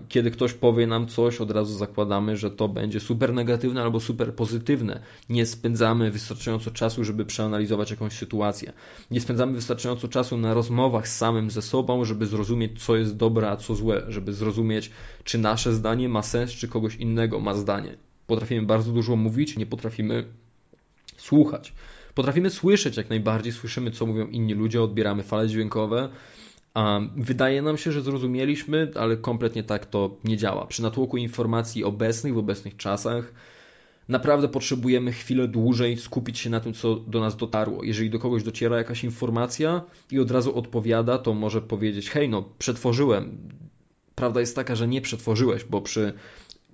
Kiedy ktoś powie nam coś, od razu zakładamy, że to będzie super negatywne albo super pozytywne. Nie spędzamy wystarczająco czasu, żeby przeanalizować jakąś sytuację. Nie spędzamy wystarczająco czasu na rozmowach z samym ze sobą, żeby zrozumieć, co jest dobre, a co złe, żeby zrozumieć, czy nasze zdanie ma sens, czy kogoś innego ma zdanie. Potrafimy bardzo dużo mówić, nie potrafimy słuchać. Potrafimy słyszeć jak najbardziej, słyszymy co mówią inni ludzie, odbieramy fale dźwiękowe. Wydaje nam się, że zrozumieliśmy, ale kompletnie tak to nie działa. Przy natłoku informacji obecnych, w obecnych czasach, naprawdę potrzebujemy chwilę dłużej skupić się na tym, co do nas dotarło. Jeżeli do kogoś dociera jakaś informacja i od razu odpowiada, to może powiedzieć: Hej, no, przetworzyłem. Prawda jest taka, że nie przetworzyłeś, bo przy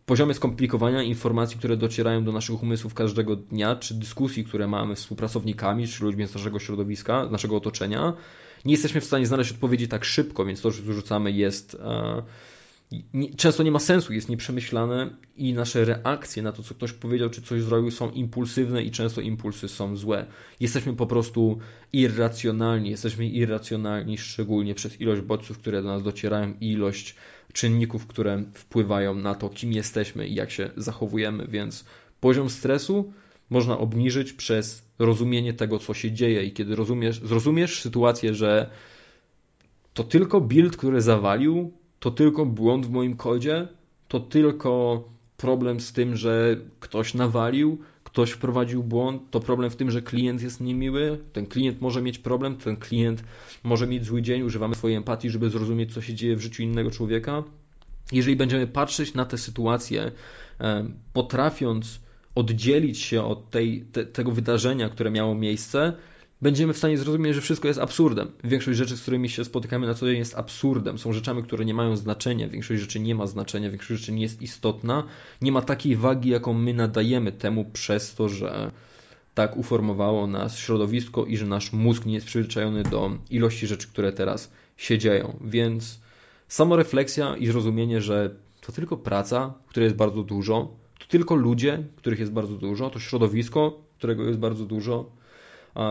poziomie skomplikowania informacji, które docierają do naszych umysłów każdego dnia, czy dyskusji, które mamy z współpracownikami, czy ludźmi z naszego środowiska, z naszego otoczenia, nie jesteśmy w stanie znaleźć odpowiedzi tak szybko, więc to, że rzucamy jest e, często nie ma sensu, jest nieprzemyślane i nasze reakcje na to, co ktoś powiedział czy coś zrobił, są impulsywne i często impulsy są złe. Jesteśmy po prostu irracjonalni, jesteśmy irracjonalni szczególnie przez ilość bodźców, które do nas docierają i ilość czynników, które wpływają na to, kim jesteśmy i jak się zachowujemy, więc poziom stresu można obniżyć przez rozumienie tego, co się dzieje i kiedy rozumiesz, zrozumiesz sytuację, że to tylko build, który zawalił, to tylko błąd w moim kodzie, to tylko problem z tym, że ktoś nawalił, ktoś wprowadził błąd, to problem w tym, że klient jest niemiły, ten klient może mieć problem, ten klient może mieć zły dzień, używamy swojej empatii, żeby zrozumieć, co się dzieje w życiu innego człowieka. Jeżeli będziemy patrzeć na tę sytuację, e, potrafiąc oddzielić się od tej, te, tego wydarzenia, które miało miejsce, będziemy w stanie zrozumieć, że wszystko jest absurdem. Większość rzeczy, z którymi się spotykamy na co dzień jest absurdem. Są rzeczami, które nie mają znaczenia. Większość rzeczy nie ma znaczenia, większość rzeczy nie jest istotna. Nie ma takiej wagi, jaką my nadajemy temu przez to, że tak uformowało nas środowisko i że nasz mózg nie jest przyzwyczajony do ilości rzeczy, które teraz się dzieją. Więc samorefleksja i zrozumienie, że to tylko praca, której jest bardzo dużo, to tylko ludzie, których jest bardzo dużo, to środowisko, którego jest bardzo dużo,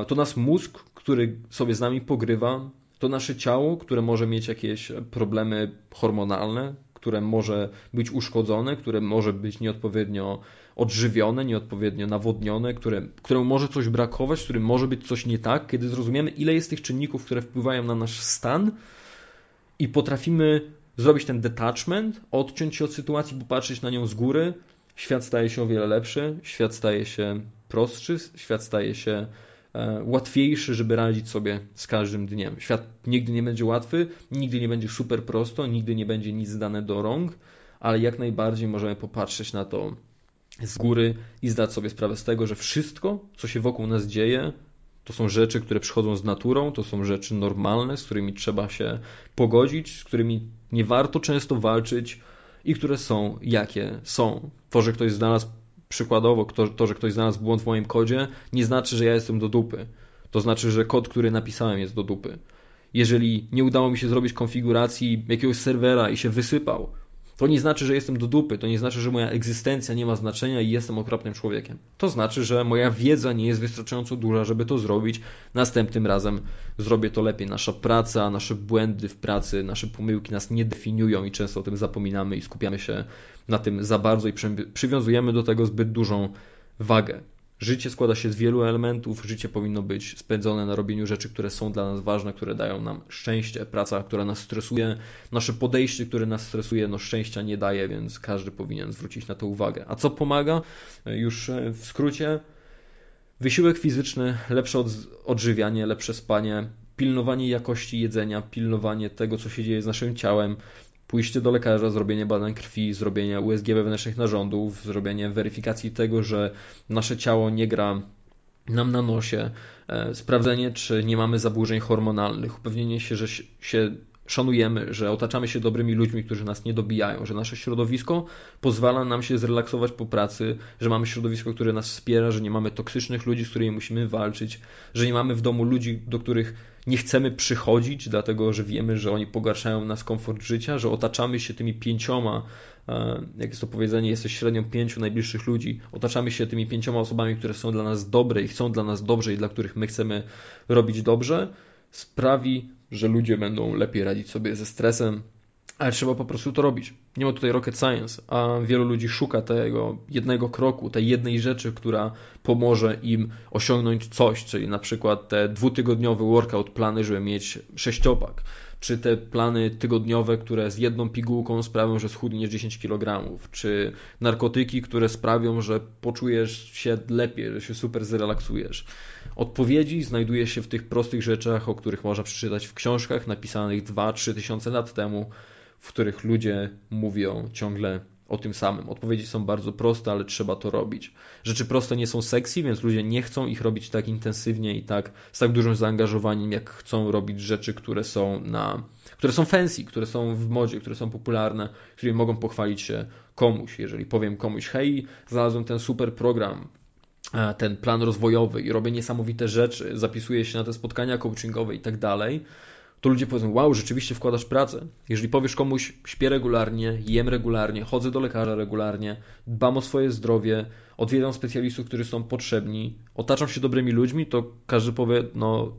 to nasz mózg, który sobie z nami pogrywa, to nasze ciało, które może mieć jakieś problemy hormonalne, które może być uszkodzone, które może być nieodpowiednio odżywione, nieodpowiednio nawodnione, które, któremu może coś brakować, z którym może być coś nie tak, kiedy zrozumiemy, ile jest tych czynników, które wpływają na nasz stan i potrafimy zrobić ten detachment, odciąć się od sytuacji, popatrzeć na nią z góry, świat staje się o wiele lepszy, świat staje się prostszy, świat staje się łatwiejszy, żeby radzić sobie z każdym dniem. Świat nigdy nie będzie łatwy, nigdy nie będzie super prosto, nigdy nie będzie nic dane do rąk, ale jak najbardziej możemy popatrzeć na to z góry i zdać sobie sprawę z tego, że wszystko, co się wokół nas dzieje, to są rzeczy, które przychodzą z naturą, to są rzeczy normalne, z którymi trzeba się pogodzić, z którymi nie warto często walczyć i które są jakie są. To, że ktoś znalazł przykładowo to, to, że ktoś znalazł błąd w moim kodzie, nie znaczy, że ja jestem do dupy. To znaczy, że kod, który napisałem jest do dupy. Jeżeli nie udało mi się zrobić konfiguracji jakiegoś serwera i się wysypał, To nie znaczy, że jestem do dupy, to nie znaczy, że moja egzystencja nie ma znaczenia i jestem okropnym człowiekiem. To znaczy, że moja wiedza nie jest wystarczająco duża, żeby to zrobić. Następnym razem zrobię to lepiej. Nasza praca, nasze błędy w pracy, nasze pomyłki nas nie definiują i często o tym zapominamy i skupiamy się na tym za bardzo i przywiązujemy do tego zbyt dużą wagę. Życie składa się z wielu elementów, życie powinno być spędzone na robieniu rzeczy, które są dla nas ważne, które dają nam szczęście, praca, która nas stresuje, nasze podejście, które nas stresuje, no szczęścia nie daje, więc każdy powinien zwrócić na to uwagę. A co pomaga? Już e, w skrócie, wysiłek fizyczny, lepsze odżywianie, lepsze spanie, pilnowanie jakości jedzenia, pilnowanie tego, co się dzieje z naszym ciałem, pójście do lekarza, zrobienie badań krwi, zrobienie USG wewnętrznych narządów, zrobienie weryfikacji tego, że nasze ciało nie gra nam na nosie, e, sprawdzenie, czy nie mamy zaburzeń hormonalnych, upewnienie się, że się szanujemy, że otaczamy się dobrymi ludźmi, którzy nas nie dobijają, że nasze środowisko pozwala nam się zrelaksować po pracy, że mamy środowisko, które nas wspiera, że nie mamy toksycznych ludzi, z którymi musimy walczyć, że nie mamy w domu ludzi, do których nie chcemy przychodzić, dlatego że wiemy, że oni pogarszają nas komfort życia, że otaczamy się tymi pięcioma, e, jak jest to powiedzenie, jesteś średnią pięciu najbliższych ludzi, otaczamy się tymi pięcioma osobami, które są dla nas dobre i chcą dla nas dobrze i dla których my chcemy robić dobrze, sprawi, że ludzie będą lepiej radzić sobie ze stresem, ale trzeba po prostu to robić. Nie ma tutaj rocket science, a wielu ludzi szuka tego jednego kroku, tej jednej rzeczy, która pomoże im osiągnąć coś, czyli na przykład te dwutygodniowe workout plany, żeby mieć sześciopak, czy te plany tygodniowe, które z jedną pigułką sprawią, że schudniesz 10 kg, czy narkotyki, które sprawią, że poczujesz się lepiej, że się super zrelaksujesz. Odpowiedzi znajduje się w tych prostych rzeczach, o których można przeczytać w książkach napisanych 2-3 tysiące lat temu, w których ludzie mówią ciągle o tym samym. Odpowiedzi są bardzo proste, ale trzeba to robić. Rzeczy proste nie są sexy, więc ludzie nie chcą ich robić tak intensywnie i tak z tak dużym zaangażowaniem, jak chcą robić rzeczy, które są na które są fancy, które są w modzie, które są popularne, którymi mogą pochwalić się komuś. Jeżeli powiem komuś, hej, znalazłem ten super program, ten plan rozwojowy i robię niesamowite rzeczy, zapisuję się na te spotkania coachingowe i tak dalej, to ludzie powiedzą, wow, rzeczywiście wkładasz pracę. Jeżeli powiesz komuś, śpię regularnie, jem regularnie, chodzę do lekarza regularnie, dbam o swoje zdrowie, odwiedzam specjalistów, którzy są potrzebni, otaczam się dobrymi ludźmi, to każdy powie, no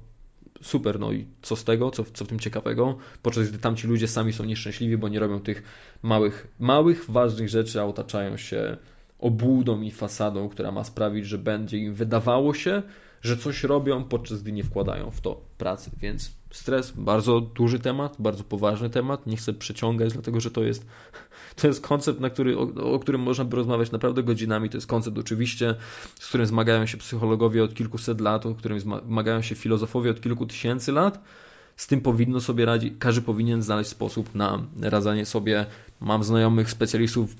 super, no i co z tego, co, co w tym ciekawego, podczas gdy tamci ludzie sami są nieszczęśliwi, bo nie robią tych małych, małych, ważnych rzeczy, a otaczają się obłudą i fasadą, która ma sprawić, że będzie im wydawało się, że coś robią, podczas gdy nie wkładają w to pracy. Więc stres, bardzo duży temat, bardzo poważny temat. Nie chcę przeciągać, dlatego że to jest, to jest koncept, na który, o, o którym można by rozmawiać naprawdę godzinami. To jest koncept oczywiście, z którym zmagają się psychologowie od kilkuset lat, o którym zmagają się filozofowie od kilku tysięcy lat. Z tym powinno sobie radzić, każdy powinien znaleźć sposób na radzenie sobie. Mam znajomych specjalistów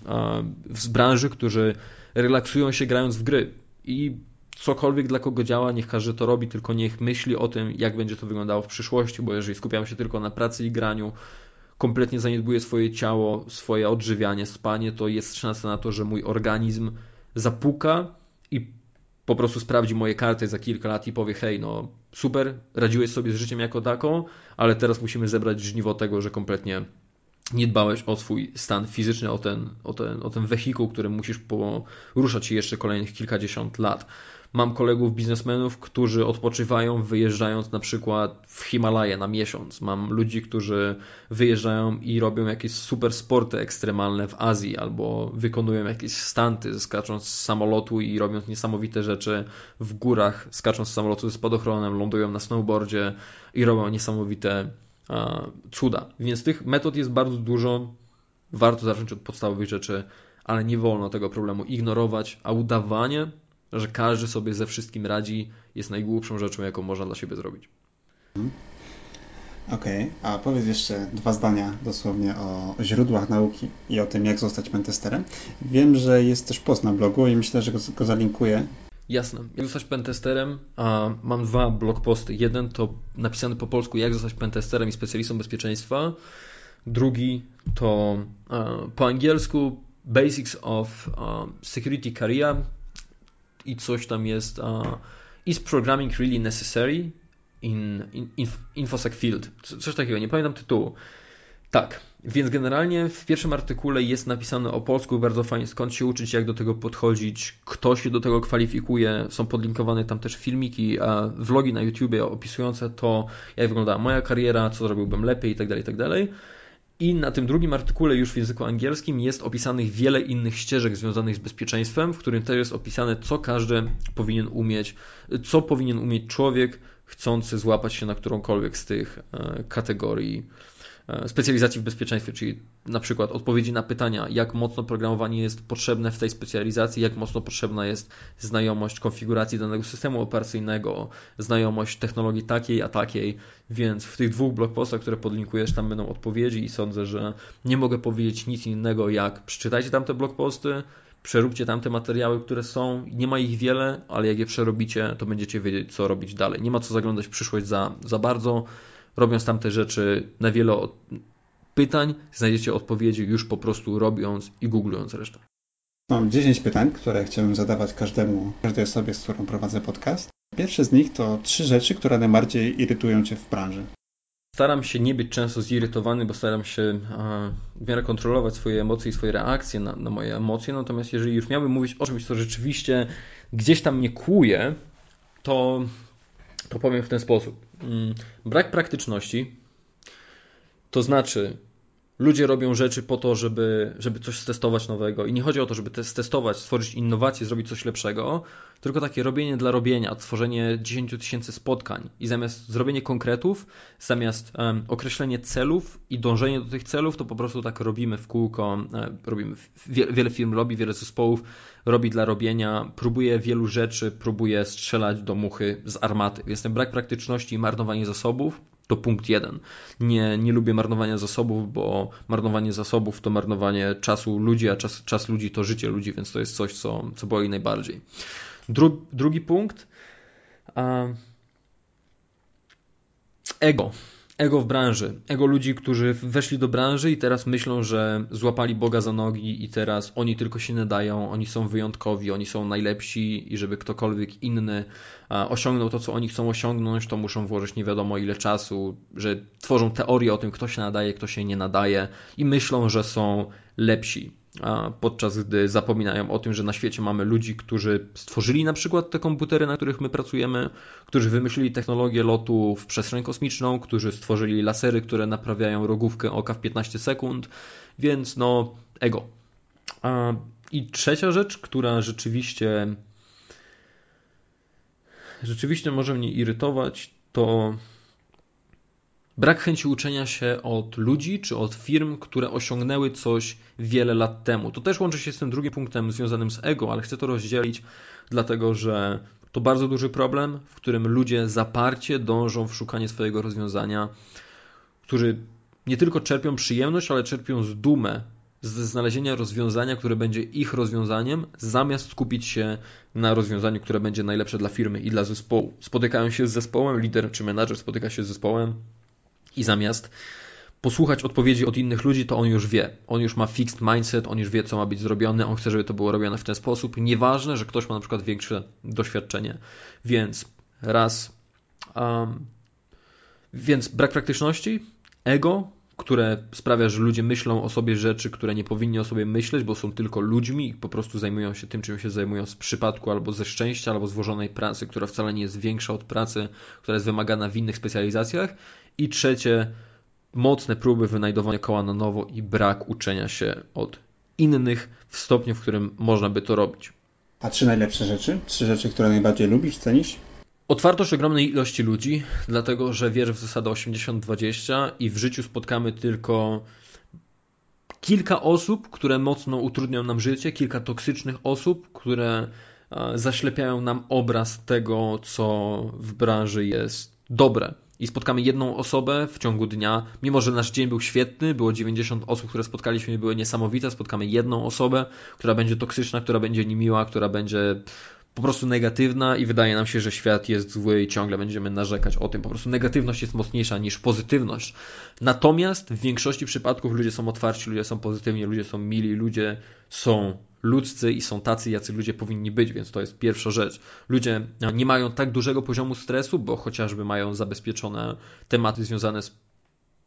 z branży, którzy relaksują się grając w gry i cokolwiek dla kogo działa, niech każdy to robi, tylko niech myśli o tym, jak będzie to wyglądało w przyszłości, bo jeżeli skupiam się tylko na pracy i graniu, kompletnie zaniedbuję swoje ciało, swoje odżywianie, spanie, to jest szansa na to, że mój organizm zapuka i po prostu sprawdzi moje karty za kilka lat i powie, hej, no super, radziłeś sobie z życiem jako taką, ale teraz musimy zebrać żniwo tego, że kompletnie nie dbałeś o swój stan fizyczny, o ten, o ten, o ten wehikuł, którym musisz poruszać się jeszcze kolejnych kilkadziesiąt lat. Mam kolegów biznesmenów, którzy odpoczywają wyjeżdżając na przykład w Himalaje na miesiąc. Mam ludzi, którzy wyjeżdżają i robią jakieś super sporty ekstremalne w Azji albo wykonują jakieś stanty, skacząc z samolotu i robiąc niesamowite rzeczy w górach, skacząc z samolotu ze spadochronem, lądują na snowboardzie i robią niesamowite cuda. Więc tych metod jest bardzo dużo. Warto zacząć od podstawowych rzeczy, ale nie wolno tego problemu ignorować, a udawanie że każdy sobie ze wszystkim radzi, jest najgłupszą rzeczą, jaką można dla siebie zrobić. Okej, okay. a powiedz jeszcze dwa zdania dosłownie o źródłach nauki i o tym, jak zostać pentesterem. Wiem, że jest też post na blogu i myślę, że go zalinkuję. Jasne. Jak zostać pentesterem? A mam dwa blogposty. Jeden to napisany po polsku, jak zostać pentesterem i specjalistą bezpieczeństwa. Drugi to po angielsku Basics of Security Career, i coś tam jest uh, Is programming really necessary in, in, in InfoSec field? Coś takiego, nie pamiętam tytułu. Tak, więc generalnie w pierwszym artykule jest napisane o polsku, bardzo fajnie skąd się uczyć, jak do tego podchodzić, kto się do tego kwalifikuje. Są podlinkowane tam też filmiki, vlogi na YouTubie opisujące to, jak wyglądała moja kariera, co zrobiłbym lepiej itd., tak itd. Tak I na tym drugim artykule, już w języku angielskim, jest opisanych wiele innych ścieżek związanych z bezpieczeństwem, w którym też jest opisane, co każdy powinien umieć, co powinien umieć człowiek chcący złapać się na którąkolwiek z tych e, kategorii specjalizacji w bezpieczeństwie, czyli na przykład odpowiedzi na pytania, jak mocno programowanie jest potrzebne w tej specjalizacji, jak mocno potrzebna jest znajomość konfiguracji danego systemu operacyjnego, znajomość technologii takiej, a takiej, więc w tych dwóch blogpostach, które podlinkujesz, tam będą odpowiedzi i sądzę, że nie mogę powiedzieć nic innego jak przeczytajcie tam te blogposty, przeróbcie tamte materiały, które są. Nie ma ich wiele, ale jak je przerobicie, to będziecie wiedzieć, co robić dalej. Nie ma co zaglądać w przyszłość za, za bardzo robiąc tamte rzeczy, na wiele pytań znajdziecie odpowiedzi już po prostu robiąc i googlując resztę. Mam 10 pytań, które chciałbym zadawać każdemu, każdej osobie, z którą prowadzę podcast. Pierwsze z nich to trzy rzeczy, które najbardziej irytują Cię w branży. Staram się nie być często zirytowany, bo staram się w miarę kontrolować swoje emocje i swoje reakcje na, na moje emocje. Natomiast jeżeli już miałbym mówić o czymś, co rzeczywiście gdzieś tam mnie kłuje, to to powiem w ten sposób. Mm, brak praktyczności, to znaczy ludzie robią rzeczy po to, żeby, żeby coś stestować nowego. I nie chodzi o to, żeby testować, stworzyć innowacje, zrobić coś lepszego, tylko takie robienie dla robienia, tworzenie 10 tysięcy spotkań. I zamiast zrobienie konkretów, zamiast um, określenie celów i dążenie do tych celów, to po prostu tak robimy w kółko, e, robimy, wie, wiele firm robi, wiele zespołów robi dla robienia, próbuje wielu rzeczy, próbuje strzelać do muchy z armaty, więc ten brak praktyczności i marnowanie zasobów to punkt jeden. Nie, nie lubię marnowania zasobów, bo marnowanie zasobów to marnowanie czasu ludzi, a czas, czas ludzi to życie ludzi, więc to jest coś, co, co boi najbardziej. Dru, drugi punkt. ego ego w branży, ego ludzi, którzy weszli do branży i teraz myślą, że złapali Boga za nogi i teraz oni tylko się nadają, oni są wyjątkowi, oni są najlepsi i żeby ktokolwiek inny osiągnął to, co oni chcą osiągnąć, to muszą włożyć nie wiadomo ile czasu, że tworzą teorię o tym, kto się nadaje, kto się nie nadaje i myślą, że są lepsi podczas gdy zapominają o tym, że na świecie mamy ludzi, którzy stworzyli na przykład te komputery, na których my pracujemy, którzy wymyślili technologię lotu w przestrzeń kosmiczną, którzy stworzyli lasery, które naprawiają rogówkę oka w 15 sekund, więc no ego. I trzecia rzecz, która rzeczywiście rzeczywiście może mnie irytować, to Brak chęci uczenia się od ludzi czy od firm, które osiągnęły coś wiele lat temu. To też łączy się z tym drugim punktem związanym z ego, ale chcę to rozdzielić, dlatego że to bardzo duży problem, w którym ludzie zaparcie dążą w szukanie swojego rozwiązania, którzy nie tylko czerpią przyjemność, ale czerpią z dumę ze znalezienia rozwiązania, które będzie ich rozwiązaniem, zamiast skupić się na rozwiązaniu, które będzie najlepsze dla firmy i dla zespołu. Spotykają się z zespołem, lider czy menadżer spotyka się z zespołem, i zamiast posłuchać odpowiedzi od innych ludzi, to on już wie. On już ma fixed mindset, on już wie, co ma być zrobione, on chce, żeby to było robione w ten sposób. Nieważne, że ktoś ma na przykład większe doświadczenie. Więc raz. Um, więc brak praktyczności, ego, które sprawia, że ludzie myślą o sobie rzeczy, które nie powinni o sobie myśleć, bo są tylko ludźmi i po prostu zajmują się tym, czym się zajmują z przypadku albo ze szczęścia, albo złożonej pracy, która wcale nie jest większa od pracy, która jest wymagana w innych specjalizacjach. I trzecie, mocne próby wynajdowania koła na nowo i brak uczenia się od innych w stopniu, w którym można by to robić. A trzy najlepsze rzeczy? Trzy rzeczy, które najbardziej lubisz, cenisz? Otwartość ogromnej ilości ludzi, dlatego że wierzę w zasadę 80-20 i w życiu spotkamy tylko kilka osób, które mocno utrudnią nam życie, kilka toksycznych osób, które e, zaślepiają nam obraz tego, co w branży jest dobre i spotkamy jedną osobę w ciągu dnia, mimo że nasz dzień był świetny, było 90 osób, które spotkaliśmy i były niesamowite, spotkamy jedną osobę, która będzie toksyczna, która będzie niemiła, która będzie po prostu negatywna i wydaje nam się, że świat jest zły i ciągle będziemy narzekać o tym. Po prostu negatywność jest mocniejsza niż pozytywność. Natomiast w większości przypadków ludzie są otwarci, ludzie są pozytywni, ludzie są mili, ludzie są ludzcy i są tacy, jacy ludzie powinni być, więc to jest pierwsza rzecz. Ludzie nie mają tak dużego poziomu stresu, bo chociażby mają zabezpieczone tematy związane z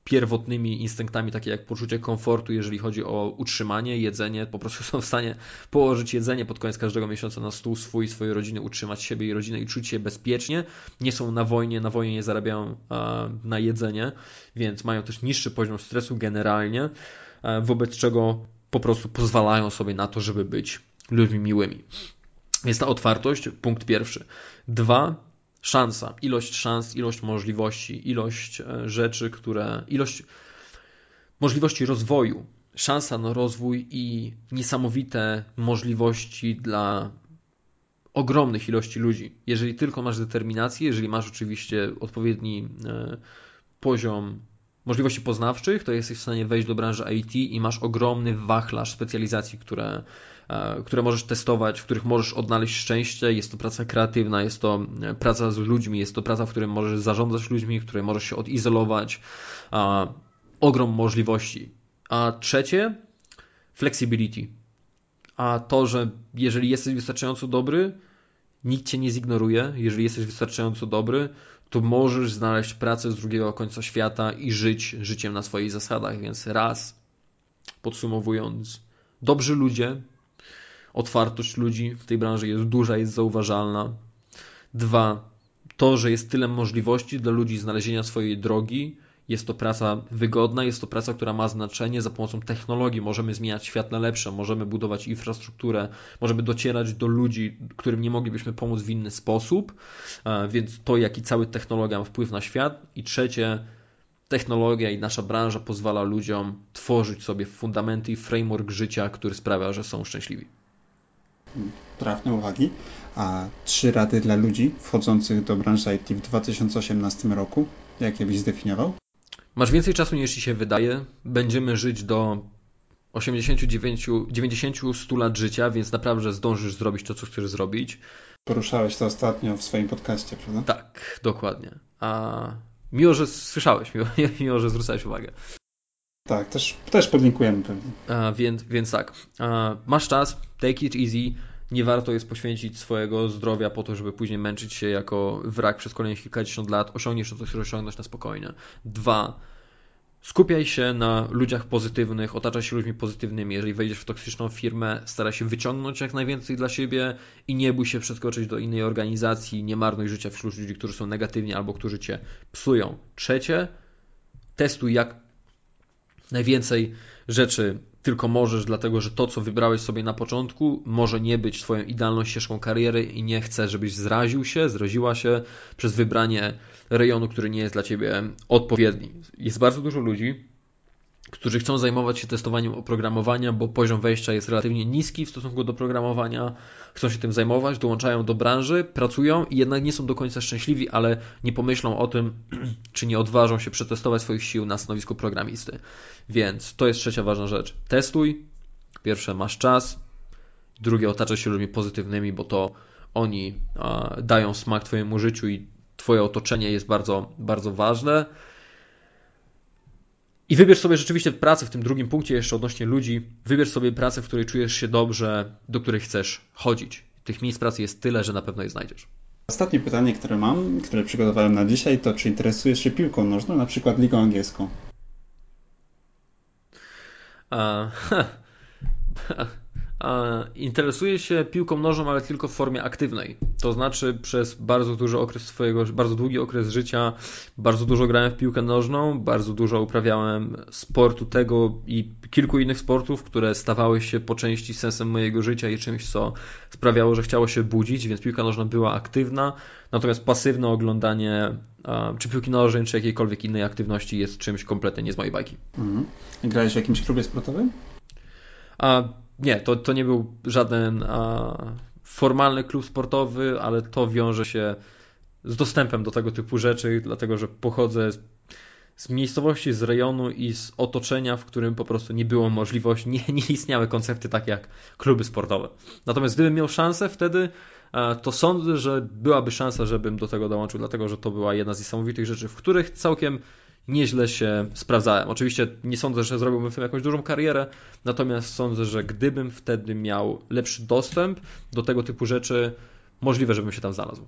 pierwotnymi instynktami, takie jak poczucie komfortu, jeżeli chodzi o utrzymanie, jedzenie, po prostu są w stanie położyć jedzenie pod koniec każdego miesiąca na stół swój, swojej rodziny, utrzymać siebie i rodzinę i czuć się bezpiecznie. Nie są na wojnie, na wojnie nie zarabiają na jedzenie, więc mają też niższy poziom stresu generalnie, wobec czego po prostu pozwalają sobie na to, żeby być ludźmi miłymi. Więc ta otwartość, punkt pierwszy. Dwa, szansa, ilość szans, ilość możliwości, ilość e, rzeczy, które, ilość możliwości rozwoju, szansa na rozwój i niesamowite możliwości dla ogromnych ilości ludzi. Jeżeli tylko masz determinację, jeżeli masz oczywiście odpowiedni e, poziom możliwości poznawczych, to jesteś w stanie wejść do branży IT i masz ogromny wachlarz specjalizacji, które, które możesz testować, w których możesz odnaleźć szczęście. Jest to praca kreatywna, jest to e, praca z ludźmi, jest to praca, w której możesz zarządzać ludźmi, w której możesz się odizolować. Ogrom możliwości. A trzecie, flexibility. A to, że jeżeli jesteś wystarczająco dobry, nikt cię nie zignoruje. Jeżeli jesteś wystarczająco dobry, to możesz znaleźć pracę z drugiego końca świata i żyć życiem na swoich zasadach. Więc raz, podsumowując, dobrzy ludzie, otwartość ludzi w tej branży jest duża, jest zauważalna. Dwa, to, że jest tyle możliwości dla ludzi znalezienia swojej drogi, jest to praca wygodna, jest to praca, która ma znaczenie. Za pomocą technologii możemy zmieniać świat na lepsze, możemy budować infrastrukturę, możemy docierać do ludzi, którym nie moglibyśmy pomóc w inny sposób. Więc to, jaki cały technologia ma wpływ na świat. I trzecie, technologia i nasza branża pozwala ludziom tworzyć sobie fundamenty i framework życia, który sprawia, że są szczęśliwi. Trafne uwagi. A trzy rady dla ludzi wchodzących do branży IT w 2018 roku, jakie byś zdefiniował? Masz więcej czasu niż ci się wydaje. Będziemy żyć do 89, 90, 100 lat życia, więc naprawdę zdążysz zrobić to, co chcesz zrobić. Poruszałeś to ostatnio w swoim podcaście, prawda? Tak, dokładnie. A miło, że słyszałeś, miło, miło że zwracałeś uwagę. Tak, też, też podlinkujemy pewnie. A, więc, więc tak, A, masz czas, take it easy, nie warto jest poświęcić swojego zdrowia po to, żeby później męczyć się jako wrak przez kolejnych kilkadziesiąt lat. Osiągniesz to, co chcesz osiągnąć na spokojnie. Dwa, skupiaj się na ludziach pozytywnych, otaczaj się ludźmi pozytywnymi. Jeżeli wejdziesz w toksyczną firmę, staraj się wyciągnąć jak najwięcej dla siebie i nie bój się przeskoczyć do innej organizacji, nie marnuj życia wśród ludzi, którzy są negatywni albo którzy cię psują. Trzecie, testuj jak najwięcej rzeczy tylko możesz, dlatego że to, co wybrałeś sobie na początku, może nie być Twoją idealną ścieżką kariery i nie chcę, żebyś zraził się, zraziła się przez wybranie rejonu, który nie jest dla Ciebie odpowiedni. Jest bardzo dużo ludzi, którzy chcą zajmować się testowaniem oprogramowania, bo poziom wejścia jest relatywnie niski w stosunku do programowania, chcą się tym zajmować, dołączają do branży, pracują i jednak nie są do końca szczęśliwi, ale nie pomyślą o tym, czy nie odważą się przetestować swoich sił na stanowisku programisty. Więc to jest trzecia ważna rzecz. Testuj. Pierwsze, masz czas. Drugie, otaczaj się ludźmi pozytywnymi, bo to oni dają smak Twojemu życiu i Twoje otoczenie jest bardzo, bardzo ważne. I wybierz sobie rzeczywiście pracę w tym drugim punkcie, jeszcze odnośnie ludzi. Wybierz sobie pracę, w której czujesz się dobrze, do której chcesz chodzić. Tych miejsc pracy jest tyle, że na pewno je znajdziesz. Ostatnie pytanie, które mam, które przygotowałem na dzisiaj, to czy interesujesz się piłką nożną, na przykład ligą angielską? Uh, interesuje się piłką nożną, ale tylko w formie aktywnej. To znaczy przez bardzo duży okres swojego, bardzo długi okres życia, bardzo dużo grałem w piłkę nożną, bardzo dużo uprawiałem sportu tego i kilku innych sportów, które stawały się po części sensem mojego życia i czymś, co sprawiało, że chciało się budzić, więc piłka nożna była aktywna, natomiast pasywne oglądanie czy piłki nożnej, czy jakiejkolwiek innej aktywności jest czymś kompletnie nie z mojej bajki. Mhm. Grałeś w jakimś klubie sportowym? A nie, to, to nie był żaden a, formalny klub sportowy, ale to wiąże się z dostępem do tego typu rzeczy, dlatego że pochodzę z, z miejscowości, z rejonu i z otoczenia, w którym po prostu nie było możliwości, nie, nie istniały koncepty takie jak kluby sportowe. Natomiast gdybym miał szansę wtedy, to sądzę, że byłaby szansa, żebym do tego dołączył, dlatego że to była jedna z niesamowitych rzeczy, w których całkiem nieźle się sprawdzałem. Oczywiście nie sądzę, że zrobiłbym w tym jakąś dużą karierę, natomiast sądzę, że gdybym wtedy miał lepszy dostęp do tego typu rzeczy, możliwe, żebym się tam znalazł.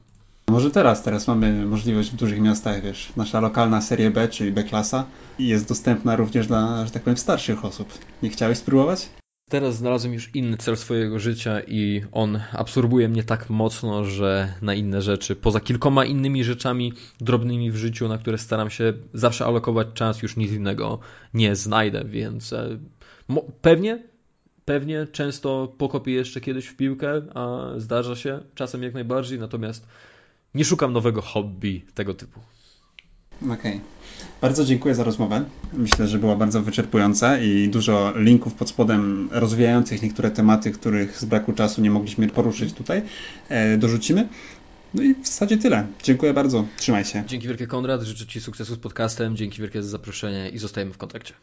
Może teraz, teraz mamy możliwość w dużych miastach, wiesz, nasza lokalna serie B, czyli B-klasa jest dostępna również dla, że tak powiem, starszych osób. Nie chciałeś spróbować? Teraz znalazłem już inny cel swojego życia i on absorbuje mnie tak mocno, że na inne rzeczy, poza kilkoma innymi rzeczami drobnymi w życiu, na które staram się zawsze alokować czas, już nic innego nie znajdę, więc e, pewnie, pewnie często pokopię jeszcze kiedyś w piłkę, a zdarza się czasem jak najbardziej, natomiast nie szukam nowego hobby tego typu. Okej. Okay. Bardzo dziękuję za rozmowę. Myślę, że była bardzo wyczerpująca i dużo linków pod spodem rozwijających niektóre tematy, których z braku czasu nie mogliśmy poruszyć tutaj, e, dorzucimy. No i w zasadzie tyle. Dziękuję bardzo. Trzymaj się. Dzięki wielkie Konrad, życzę Ci sukcesu z podcastem, dzięki wielkie za zaproszenie i zostajemy w kontakcie.